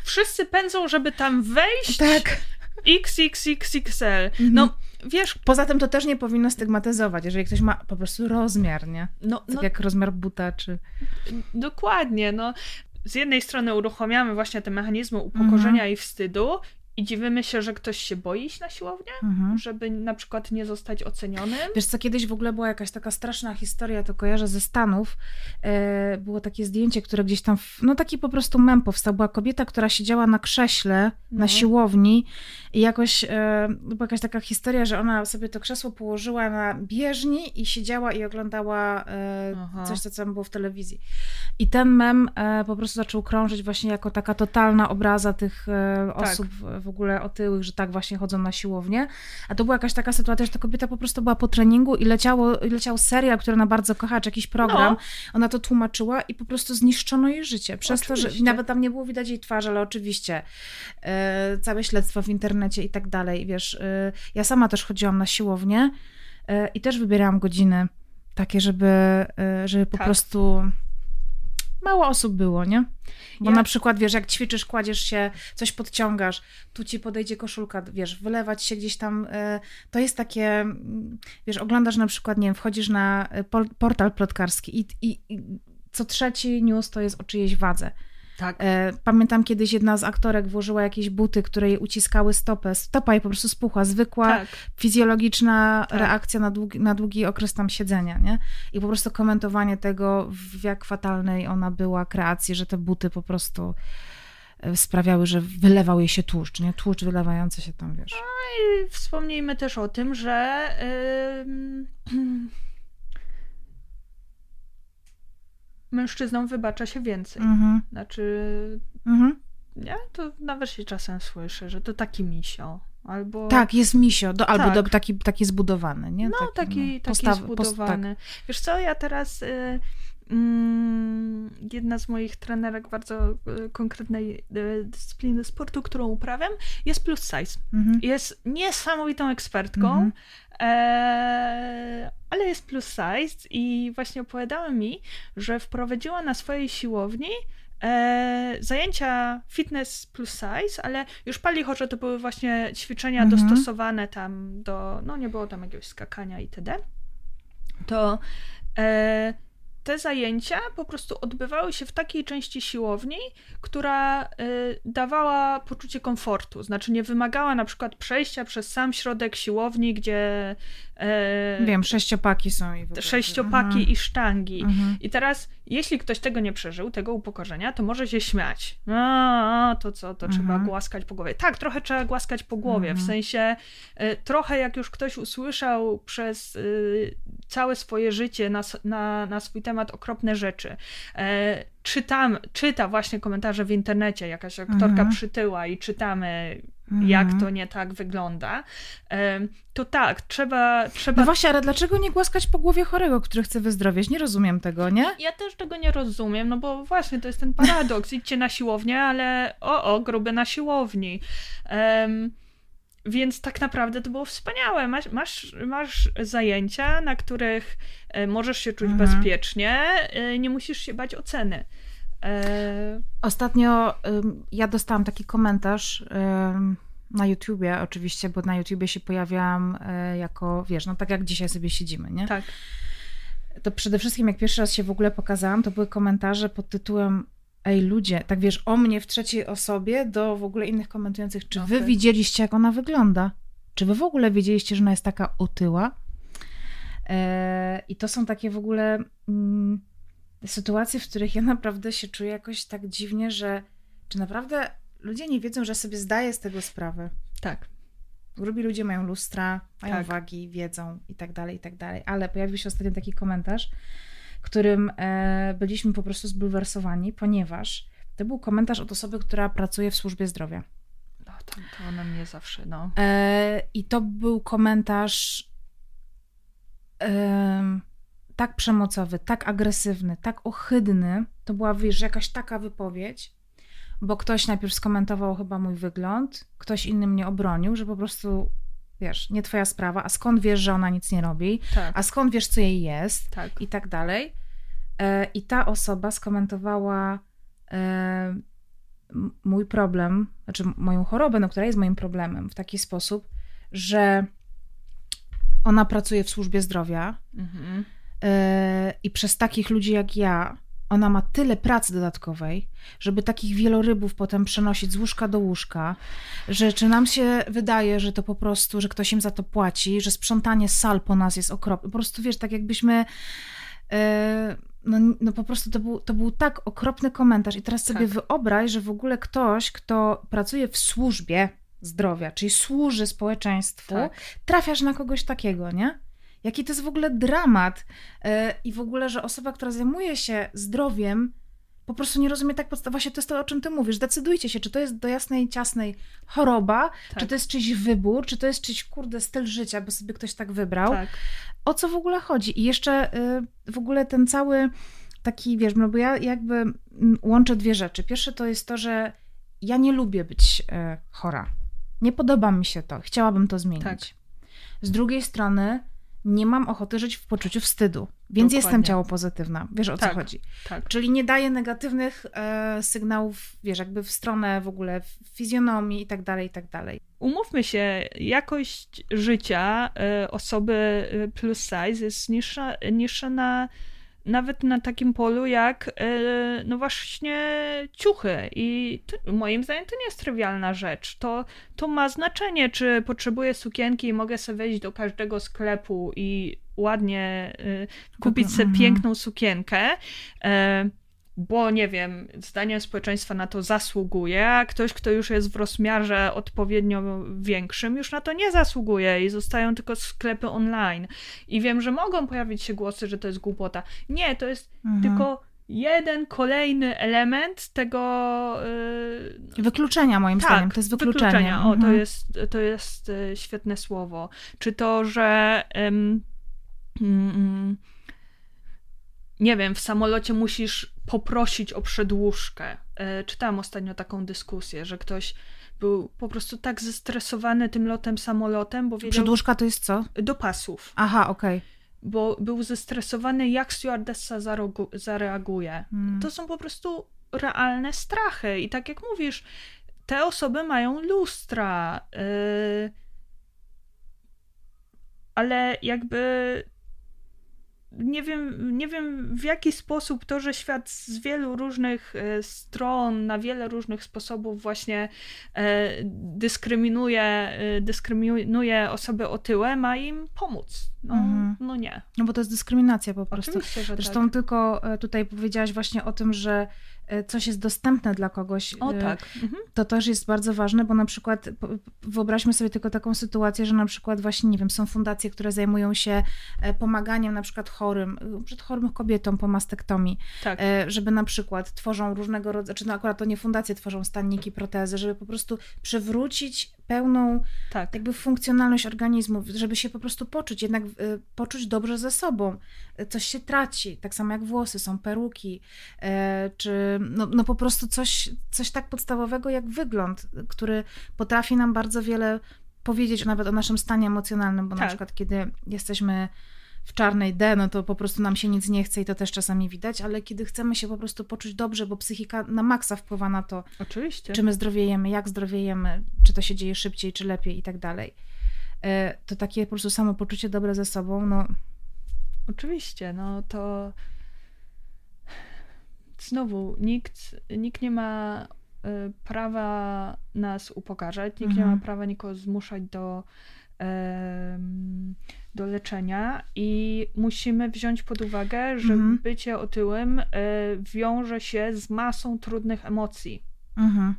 wszyscy pędzą, żeby tam wejść.
Tak.
XXXXL. No, mhm. wiesz...
Poza tym to też nie powinno stygmatyzować, jeżeli ktoś ma po prostu rozmiar, nie? No, tak no, jak rozmiar buta, czy...
Dokładnie, no z jednej strony uruchamiamy właśnie te mechanizmy upokorzenia mhm. i wstydu i dziwimy się, że ktoś się boi iść na siłownię, mhm. żeby na przykład nie zostać ocenionym.
Wiesz co, kiedyś w ogóle była jakaś taka straszna historia, to kojarzę ze Stanów. E, było takie zdjęcie, które gdzieś tam, w, no taki po prostu mem powstał. Była kobieta, która siedziała na krześle no. na siłowni i jakoś, e, była jakaś taka historia, że ona sobie to krzesło położyła na bieżni i siedziała i oglądała e, coś, co tam było w telewizji. I ten mem e, po prostu zaczął krążyć właśnie jako taka totalna obraza tych e, tak. W ogóle otyłych, że tak właśnie chodzą na siłownię. A to była jakaś taka sytuacja, że ta kobieta po prostu była po treningu i leciało, leciał serial, który ona bardzo kocha, czy jakiś program. No. Ona to tłumaczyła i po prostu zniszczono jej życie. Przez oczywiście. to, że nawet tam nie było widać jej twarzy, ale oczywiście e, całe śledztwo w internecie i tak dalej. Wiesz, e, ja sama też chodziłam na siłownię e, i też wybierałam godziny takie, żeby, żeby po tak. prostu mało osób było, nie? Bo ja... na przykład, wiesz, jak ćwiczysz, kładziesz się, coś podciągasz, tu ci podejdzie koszulka, wiesz, wylewać się gdzieś tam, e, to jest takie, mm, wiesz, oglądasz na przykład, nie wiem, wchodzisz na e, portal plotkarski i, i, i co trzeci news to jest o czyjejś wadze. Tak. E, pamiętam kiedyś jedna z aktorek włożyła jakieś buty, które jej uciskały stopę. Stopa jej po prostu spuchła. Zwykła, tak. fizjologiczna tak. reakcja na długi, na długi okres tam siedzenia, nie? I po prostu komentowanie tego, w jak fatalnej ona była kreacji, że te buty po prostu e, sprawiały, że wylewał jej się tłuszcz, nie? Tłuszcz wylewający się tam, wiesz.
No i wspomnijmy też o tym, że yy, mężczyznom wybacza się więcej. Mhm. Znaczy, mhm. nie? To nawet się czasem słyszę, że to taki misio. Albo...
Tak, jest misio, do, albo tak. do, taki, taki zbudowany, nie?
No, taki, taki, no, postaw, zbudowany. Post, tak. Wiesz co, ja teraz... Y, mm, jedna z moich trenerek bardzo y, konkretnej y, dyscypliny sportu, którą uprawiam, jest plus size. Mhm. Jest niesamowitą ekspertką. Mhm. Eee, ale jest plus size i właśnie opowiadała mi, że wprowadziła na swojej siłowni e, zajęcia fitness plus size, ale już pali że to były właśnie ćwiczenia mhm. dostosowane tam do, no nie było tam jakiegoś skakania itd. To e, te zajęcia po prostu odbywały się w takiej części siłowni, która y, dawała poczucie komfortu. Znaczy nie wymagała na przykład przejścia przez sam środek siłowni, gdzie.
Y, Wiem, sześciopaki są i
Sześciopaki mhm. i sztangi. Mhm. I teraz, jeśli ktoś tego nie przeżył, tego upokorzenia, to może się śmiać. A, to co, to mhm. trzeba głaskać po głowie. Tak, trochę trzeba głaskać po głowie. W mhm. sensie, y, trochę jak już ktoś usłyszał przez y, całe swoje życie na, na, na swój temat okropne rzeczy. E, czytam, czyta właśnie komentarze w internecie, jakaś aktorka mhm. przytyła i czytamy, mhm. jak to nie tak wygląda. To tak, trzeba, trzeba.
No właśnie, ale dlaczego nie głaskać po głowie chorego, który chce wyzdrowieć? Nie rozumiem tego, nie?
Ja też tego nie rozumiem, no bo właśnie to jest ten paradoks. Idźcie na siłownię, ale o, o, gruby na siłowni. Um, więc tak naprawdę to było wspaniałe. Masz, masz, masz zajęcia, na których e, możesz się czuć mhm. bezpiecznie, e, nie musisz się bać oceny.
E, Ostatnio ja dostałam taki komentarz na YouTubie, oczywiście, bo na YouTubie się pojawiałam jako, wiesz, no tak jak dzisiaj sobie siedzimy, nie?
Tak.
To przede wszystkim, jak pierwszy raz się w ogóle pokazałam, to były komentarze pod tytułem ej ludzie, tak wiesz, o mnie w trzeciej osobie do w ogóle innych komentujących, czy okay. wy widzieliście, jak ona wygląda? Czy wy w ogóle wiedzieliście, że ona jest taka otyła? E, I to są takie w ogóle mm, sytuacje, w których ja naprawdę się czuję jakoś tak dziwnie, że czy naprawdę ludzie nie wiedzą, że sobie zdaję z tego sprawę?
Tak.
Grubi ludzie mają lustra, mają tak. wagi, wiedzą i tak dalej, i tak dalej. Ale pojawił się ostatnio taki komentarz, którym e, byliśmy po prostu zbulwersowani, ponieważ to był komentarz od osoby, która pracuje w służbie zdrowia.
No, to, to ona mnie zawsze, no.
E, I to był komentarz e, tak przemocowy, tak agresywny, tak ohydny. To była, wiesz, jakaś taka wypowiedź, bo ktoś najpierw skomentował chyba mój wygląd, ktoś inny mnie obronił, że po prostu wiesz, nie twoja sprawa, a skąd wiesz, że ona nic nie robi, tak. a skąd wiesz, co jej jest tak. i tak dalej. E, I ta osoba skomentowała e, mój problem, znaczy moją chorobę, no, która jest moim problemem, w taki sposób, że ona pracuje w służbie zdrowia mhm. E, i przez takich ludzi jak ja ona ma tyle pracy dodatkowej, żeby takich wielorybów potem przenosić z łóżka do łóżka, że czy nam się wydaje, że to po prostu, że ktoś im za to płaci, że sprzątanie sal po nas jest okropne. Po prostu wiesz, tak jakbyśmy. Yy, no, no po prostu to był, to był tak okropny komentarz. I teraz sobie tak. wyobraź, że w ogóle ktoś, kto pracuje w służbie zdrowia, czyli służy społeczeństwu, tak. trafiasz na kogoś takiego, nie? Jaki to jest w ogóle dramat. E, I w ogóle, że osoba, która zajmuje się zdrowiem, po prostu nie rozumie tak podstawowo. Właśnie to jest to, o czym ty mówisz. Decydujcie się, czy to jest do jasnej, ciasnej choroba, tak. czy to jest czyjś wybór, czy to jest czyjś, kurde, styl życia, bo sobie ktoś tak wybrał. Tak. O co w ogóle chodzi? I jeszcze y, w ogóle ten cały taki, wiesz, no bo ja jakby mm, łączę dwie rzeczy. Pierwsze to jest to, że ja nie lubię być y, chora. Nie podoba mi się to. Chciałabym to zmienić. Tak. Z drugiej strony nie mam ochoty żyć w poczuciu wstydu, więc Dokładnie. jestem ciało pozytywna. Wiesz o tak, co chodzi? Tak. Czyli nie daję negatywnych e, sygnałów, wiesz, jakby w stronę w ogóle fizjonomii i tak dalej, i tak dalej.
Umówmy się, jakość życia e, osoby e, plus size jest niższa, niższa na nawet na takim polu jak e, no właśnie ciuchy i to, moim zdaniem to nie jest trywialna rzecz. To, to ma znaczenie, czy potrzebuję sukienki i mogę sobie wejść do każdego sklepu i ładnie e, kupić sobie mhm. piękną sukienkę e, bo nie wiem, zdaniem społeczeństwa na to zasługuje, a ktoś, kto już jest w rozmiarze odpowiednio większym, już na to nie zasługuje i zostają tylko sklepy online. I wiem, że mogą pojawić się głosy, że to jest głupota. Nie, to jest mhm. tylko jeden kolejny element tego.
Yy... Wykluczenia, moim tak, zdaniem. To jest wykluczenie. Wykluczenia.
O, to mhm. jest, to jest e, świetne słowo. Czy to, że. Ym, ym, nie wiem, w samolocie musisz poprosić o przedłużkę. E, czytałam ostatnio taką dyskusję, że ktoś był po prostu tak zestresowany tym lotem samolotem, bo wiedział...
Przedłużka to jest co?
Do pasów.
Aha, okej. Okay.
Bo był zestresowany, jak stewardessa zareaguje. Hmm. To są po prostu realne strachy. I tak jak mówisz, te osoby mają lustra. Yy... Ale jakby nie wiem, nie wiem w jaki sposób to, że świat z wielu różnych e, stron, na wiele różnych sposobów właśnie e, dyskryminuje, e, dyskryminuje osoby otyłe, ma im pomóc. No, mhm. no nie.
No bo to jest dyskryminacja po prostu. Oczywiście, Zresztą tak. tylko tutaj powiedziałaś właśnie o tym, że coś jest dostępne dla kogoś,
o, e, tak. Mhm.
to też jest bardzo ważne, bo na przykład wyobraźmy sobie tylko taką sytuację, że na przykład właśnie, nie wiem, są fundacje, które zajmują się e, pomaganiem na przykład chorym, przed chorym kobietom po mastektomii, tak. żeby na przykład tworzą różnego rodzaju, czy no akurat to nie fundacje tworzą stanniki, protezy, żeby po prostu przywrócić pełną tak. jakby funkcjonalność organizmu, żeby się po prostu poczuć, jednak poczuć dobrze ze sobą. Coś się traci, tak samo jak włosy, są peruki, czy no, no po prostu coś, coś tak podstawowego jak wygląd, który potrafi nam bardzo wiele powiedzieć nawet o naszym stanie emocjonalnym, bo tak. na przykład kiedy jesteśmy w czarnej D, no to po prostu nam się nic nie chce i to też czasami widać, ale kiedy chcemy się po prostu poczuć dobrze, bo psychika na maksa wpływa na to,
Oczywiście.
czy my zdrowiejemy, jak zdrowiejemy, czy to się dzieje szybciej, czy lepiej i tak dalej. E, to takie po prostu samo poczucie dobre ze sobą, no.
Oczywiście, no to znowu, nikt, nikt nie ma y, prawa nas upokarzać, nikt mhm. nie ma mhm. prawa nikogo zmuszać do, do leczenia i musimy wziąć pod uwagę, że mhm. bycie otyłym y, wiąże się z masą trudnych emocji. Mhm.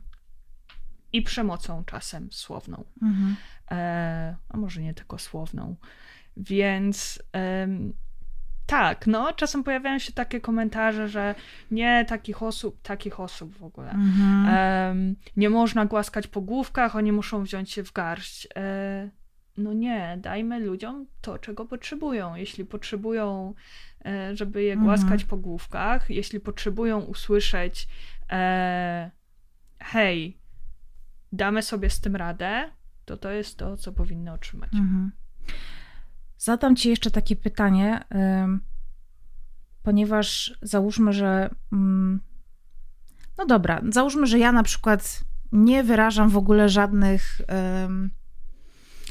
I przemocą czasem słowną. Mhm. E, a może nie tylko słowną. Więc tak, no, czasem pojawiają się takie komentarze, że nie takich osób, takich osób w ogóle. Mhm. Um, nie można głaskać po główkach, oni muszą wziąć się w garść. E, no nie, dajmy ludziom to, czego potrzebują. Jeśli potrzebują, e, żeby je mhm. głaskać po główkach, jeśli potrzebują usłyszeć, e, hej, damy sobie z tym radę, to to jest to, co powinny otrzymać. Mhm.
Zadam Ci jeszcze takie pytanie, ponieważ załóżmy, że. Mm, no dobra, załóżmy, że ja na przykład nie wyrażam w ogóle żadnych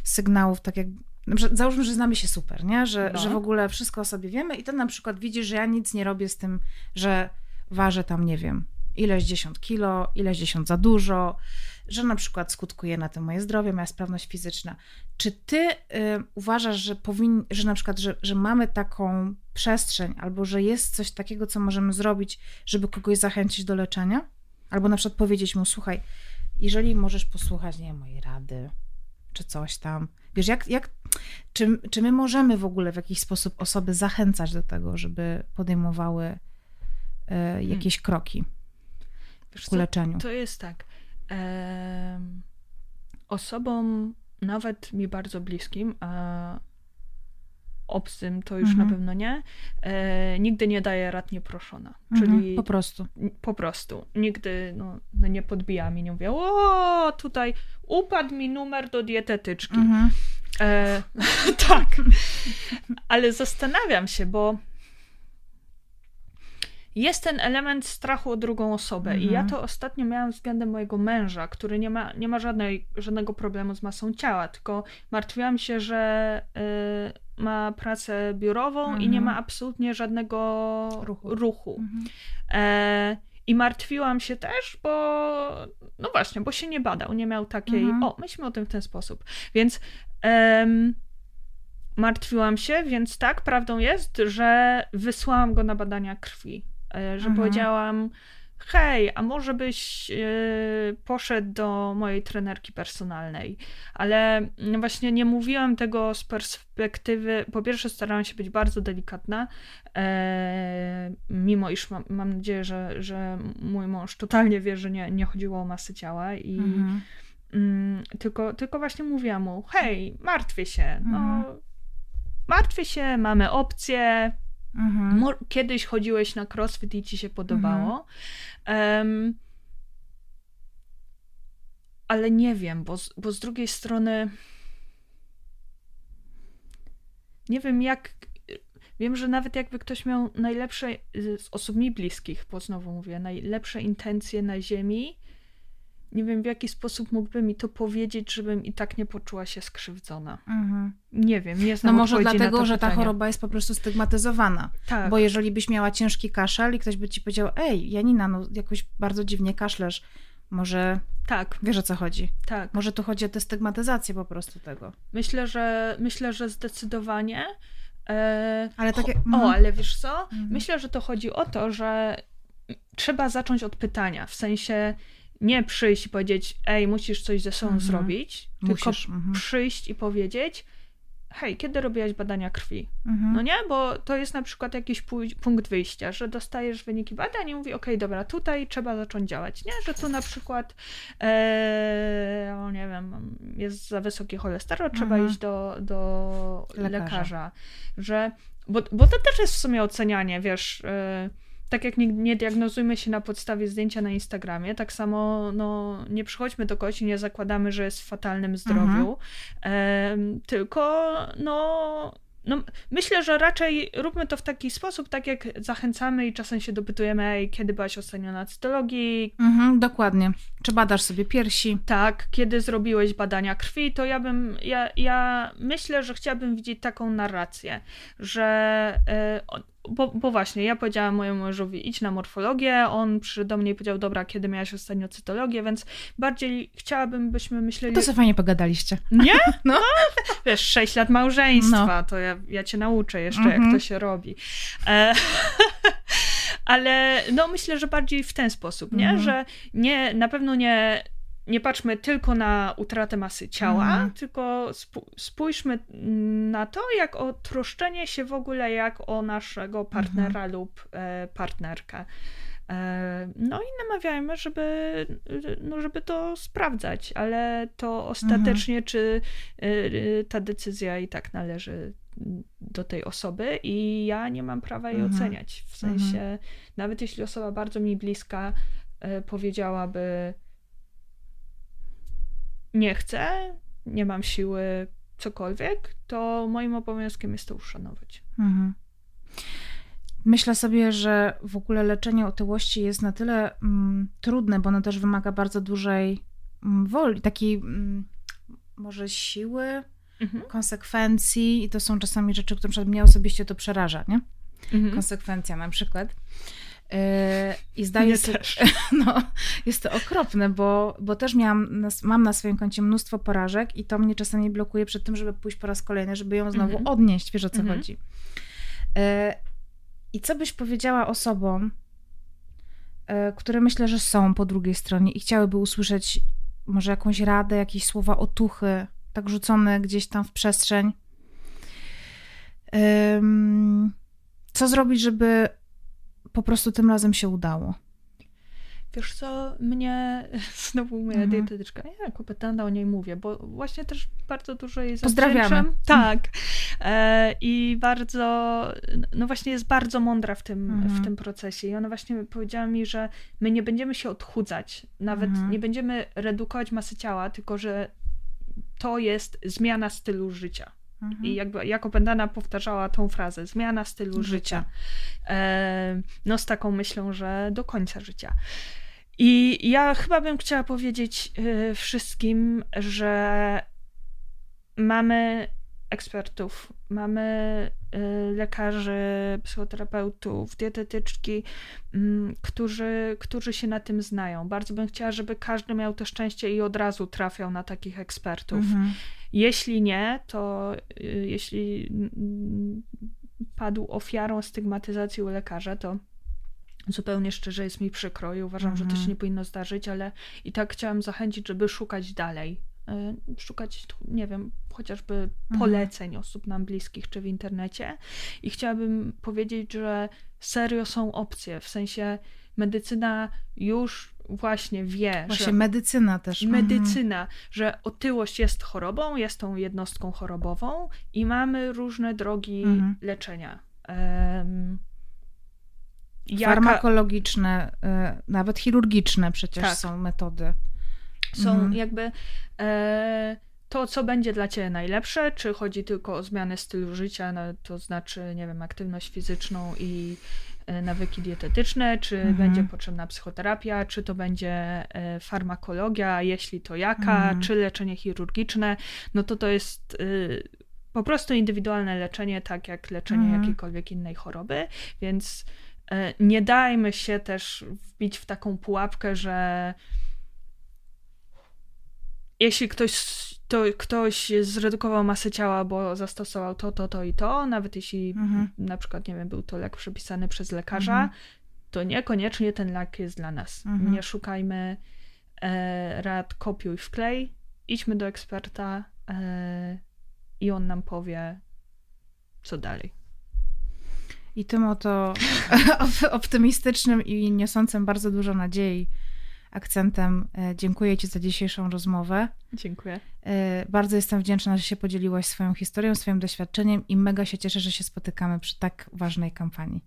sygnałów, tak jak. Załóżmy, że znamy się super, nie? Że, no. że w ogóle wszystko o sobie wiemy, i to na przykład widzisz, że ja nic nie robię z tym, że ważę tam, nie wiem, ileś dziesiąt kilo, ileś dziesiąt za dużo, że na przykład skutkuje na tym moje zdrowie, moja sprawność fizyczna. Czy ty y, uważasz, że powin, że na przykład, że, że mamy taką przestrzeń, albo że jest coś takiego, co możemy zrobić, żeby kogoś zachęcić do leczenia? Albo na przykład powiedzieć mu, słuchaj, jeżeli możesz posłuchać, nie mojej rady, czy coś tam. Wiesz, jak, jak, czy, czy my możemy w ogóle w jakiś sposób osoby zachęcać do tego, żeby podejmowały y, jakieś hmm. kroki Wiesz, ku leczeniu?
To jest tak e, osobom nawet mi bardzo bliskim, a obcym to już mhm. na pewno nie, e, nigdy nie daje rad nieproszona. Mhm, Czyli
po prostu.
Po prostu. Nigdy no, no nie podbija mi, nie mówię, o, tutaj upadł mi numer do dietetyczki. Mhm. E, tak. Ale zastanawiam się, bo jest ten element strachu o drugą osobę. Mhm. I ja mhm. to ostatnio miałam względem mojego męża, który nie ma, nie ma żadnej, żadnego problemu z masą ciała, tylko martwiłam się, że y, ma pracę biurową mhm. i nie ma mhm. absolutnie żadnego ruchu. ruchu. Mhm. E, I martwiłam się też, bo no właśnie, bo się nie badał, nie miał takiej. Mhm. O, myślmy o tym w ten sposób. Więc. Em, martwiłam się, więc tak, prawdą jest, że wysłałam go na badania krwi. E, że mhm. powiedziałam, hej, a może byś yy, poszedł do mojej trenerki personalnej. Ale właśnie nie mówiłam tego z perspektywy, po pierwsze starałam się być bardzo delikatna, e, mimo iż ma, mam nadzieję, że, że mój mąż totalnie wie, że nie, nie chodziło o masę ciała i mhm. mm, tylko, tylko właśnie mówiłam mu, hej, martwię się, no, mhm. martwię się, mamy opcje, Mhm. Kiedyś chodziłeś na crossfit i ci się podobało. Mhm. Um, ale nie wiem, bo z, bo z drugiej strony nie wiem jak. Wiem, że nawet jakby ktoś miał najlepsze, z osób mi bliskich, bo znowu mówię, najlepsze intencje na ziemi, nie wiem w jaki sposób mógłby mi to powiedzieć, żebym i tak nie poczuła się skrzywdzona. Mhm. Nie wiem, nie znam
No może dlatego, że ta choroba jest po prostu stygmatyzowana. Tak. Bo jeżeli byś miała ciężki kaszel i ktoś by ci powiedział, ej, Janina, no jakoś bardzo dziwnie kaszlesz, może tak. Wiesz o co chodzi. Tak. Może tu chodzi o tę stygmatyzację po prostu tego.
Myślę, że myślę, że zdecydowanie. E, ale takie. O, mhm. ale wiesz co? Mhm. Myślę, że to chodzi o to, że trzeba zacząć od pytania. W sensie nie przyjść i powiedzieć, ej, musisz coś ze sobą mhm. zrobić, musisz. tylko mhm. przyjść i powiedzieć, hej, kiedy robiłaś badania krwi? Mhm. No nie, bo to jest na przykład jakiś punkt wyjścia, że dostajesz wyniki badań i mówi, okej, okay, dobra, tutaj trzeba zacząć działać, nie? Że tu na przykład, e, nie wiem, jest za wysoki cholesterol, trzeba mhm. iść do, do lekarza. lekarza. Że, bo, bo to też jest w sumie ocenianie, wiesz... E, tak jak nie, nie, diagnozujmy się na podstawie zdjęcia na Instagramie, tak samo no, nie przychodźmy do kogoś i nie zakładamy, że jest w fatalnym zdrowiu, mhm. tylko no, no, myślę, że raczej róbmy to w taki sposób, tak jak zachęcamy i czasem się dopytujemy, kiedy byłaś ostatnio na cytologii.
Mhm, dokładnie. Czy badasz sobie piersi?
Tak, kiedy zrobiłeś badania krwi, to ja bym, ja, ja myślę, że chciałabym widzieć taką narrację, że y, bo, bo, właśnie, ja powiedziałam mojemu mężowi, idź na morfologię, on przyszedł do mnie i powiedział, dobra, kiedy miałaś ostatnio cytologię, więc bardziej chciałabym, byśmy myśleli...
To sobie fajnie pogadaliście.
Nie? No. no wiesz, sześć lat małżeństwa, no. to ja, ja cię nauczę jeszcze, mm -hmm. jak to mhm. się robi. E ale no myślę, że bardziej w ten sposób, nie? Mm -hmm. Że nie, na pewno nie nie patrzmy tylko na utratę masy ciała, mhm. tylko spójrzmy na to, jak o troszczenie się w ogóle jak o naszego partnera mhm. lub e, partnerkę. E, no i namawiajmy, żeby, no żeby to sprawdzać, ale to ostatecznie, mhm. czy e, ta decyzja i tak należy do tej osoby i ja nie mam prawa jej mhm. oceniać. W sensie, mhm. nawet jeśli osoba bardzo mi bliska powiedziałaby, nie chcę, nie mam siły, cokolwiek, to moim obowiązkiem jest to uszanować. Mhm.
Myślę sobie, że w ogóle leczenie otyłości jest na tyle mm, trudne, bo ono też wymaga bardzo dużej mm, woli, takiej mm, może siły, mhm. konsekwencji i to są czasami rzeczy, które mnie osobiście to przeraża, nie? Mhm. Konsekwencja na przykład. Yy, I zdaję sobie, no, jest to okropne, bo, bo też miałam, mam na swoim koncie mnóstwo porażek i to mnie czasami blokuje przed tym, żeby pójść po raz kolejny, żeby ją znowu mhm. odnieść, wiesz o co mhm. chodzi. Yy, I co byś powiedziała osobom, yy, które myślę, że są po drugiej stronie i chciałyby usłyszeć może jakąś radę, jakieś słowa otuchy, tak rzucone gdzieś tam w przestrzeń. Co zrobić, żeby po prostu tym razem się udało.
Wiesz co, mnie znowu moja mhm. dietetyczka, ja jako petanda o niej mówię, bo właśnie też bardzo dużo jej
Pozdrawiamy.
Tak. E, I bardzo, no właśnie jest bardzo mądra w tym, mhm. w tym procesie. I ona właśnie powiedziała mi, że my nie będziemy się odchudzać, nawet mhm. nie będziemy redukować masy ciała, tylko że to jest zmiana stylu życia. Mhm. I jakby jako Pendana powtarzała tą frazę, zmiana stylu życia. życia. E, no z taką myślą, że do końca życia. I ja chyba bym chciała powiedzieć y, wszystkim, że mamy ekspertów, mamy y, lekarzy, psychoterapeutów, dietetyczki, y, którzy, którzy się na tym znają. Bardzo bym chciała, żeby każdy miał to szczęście i od razu trafiał na takich ekspertów. Mhm. Jeśli nie, to y, jeśli padł ofiarą stygmatyzacji u lekarza, to zupełnie szczerze jest mi przykro i uważam, mhm. że to się mhm. nie powinno zdarzyć, ale i tak chciałam zachęcić, żeby szukać dalej. Y, szukać, nie wiem, chociażby mhm. poleceń osób nam bliskich czy w internecie. I chciałabym powiedzieć, że serio są opcje, w sensie medycyna już właśnie wie,
właśnie że medycyna też.
Mhm. Medycyna, mhm. że otyłość jest chorobą, jest tą jednostką chorobową i mamy różne drogi mhm. leczenia. Um,
jaka... Farmakologiczne, y, nawet chirurgiczne przecież tak. są metody.
Są mhm. jakby e, to, co będzie dla ciebie najlepsze, czy chodzi tylko o zmianę stylu życia, no, to znaczy, nie wiem, aktywność fizyczną i e, nawyki dietetyczne, czy mhm. będzie potrzebna psychoterapia, czy to będzie e, farmakologia, jeśli to jaka, mhm. czy leczenie chirurgiczne, no to to jest po prostu indywidualne leczenie, tak jak leczenie mhm. jakiejkolwiek innej choroby, więc nie dajmy się też wbić w taką pułapkę, że jeśli ktoś, to, ktoś zredukował masę ciała, bo zastosował to, to, to i to, nawet jeśli mhm. na przykład, nie wiem, był to lek przepisany przez lekarza, mhm. to niekoniecznie ten lek jest dla nas. Mhm. Nie szukajmy e, rad kopiuj wklej, idźmy do eksperta e, i on nam powie, co dalej.
I tym oto optymistycznym i niosącym bardzo dużo nadziei akcentem e, dziękuję Ci za dzisiejszą rozmowę.
Dziękuję.
E, bardzo jestem wdzięczna, że się podzieliłaś swoją historią, swoim doświadczeniem i mega się cieszę, że się spotykamy przy tak ważnej kampanii.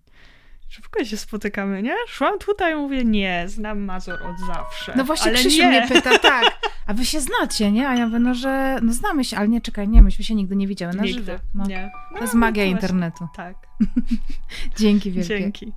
Szybko się spotykamy, nie? Szłam tutaj i mówię, nie, znam Mazur od zawsze.
No właśnie
ale
Krzysiu
nie.
mnie pyta, tak, a wy się znacie, nie? A ja mówię, no że, no znamy się, ale nie, czekaj, nie, myśmy się nigdy nie widziały na
nigdy,
żywo.
No. Nie.
No, to jest magia
no
internetu.
Tak.
Dzięki wielkie.
Dzięki.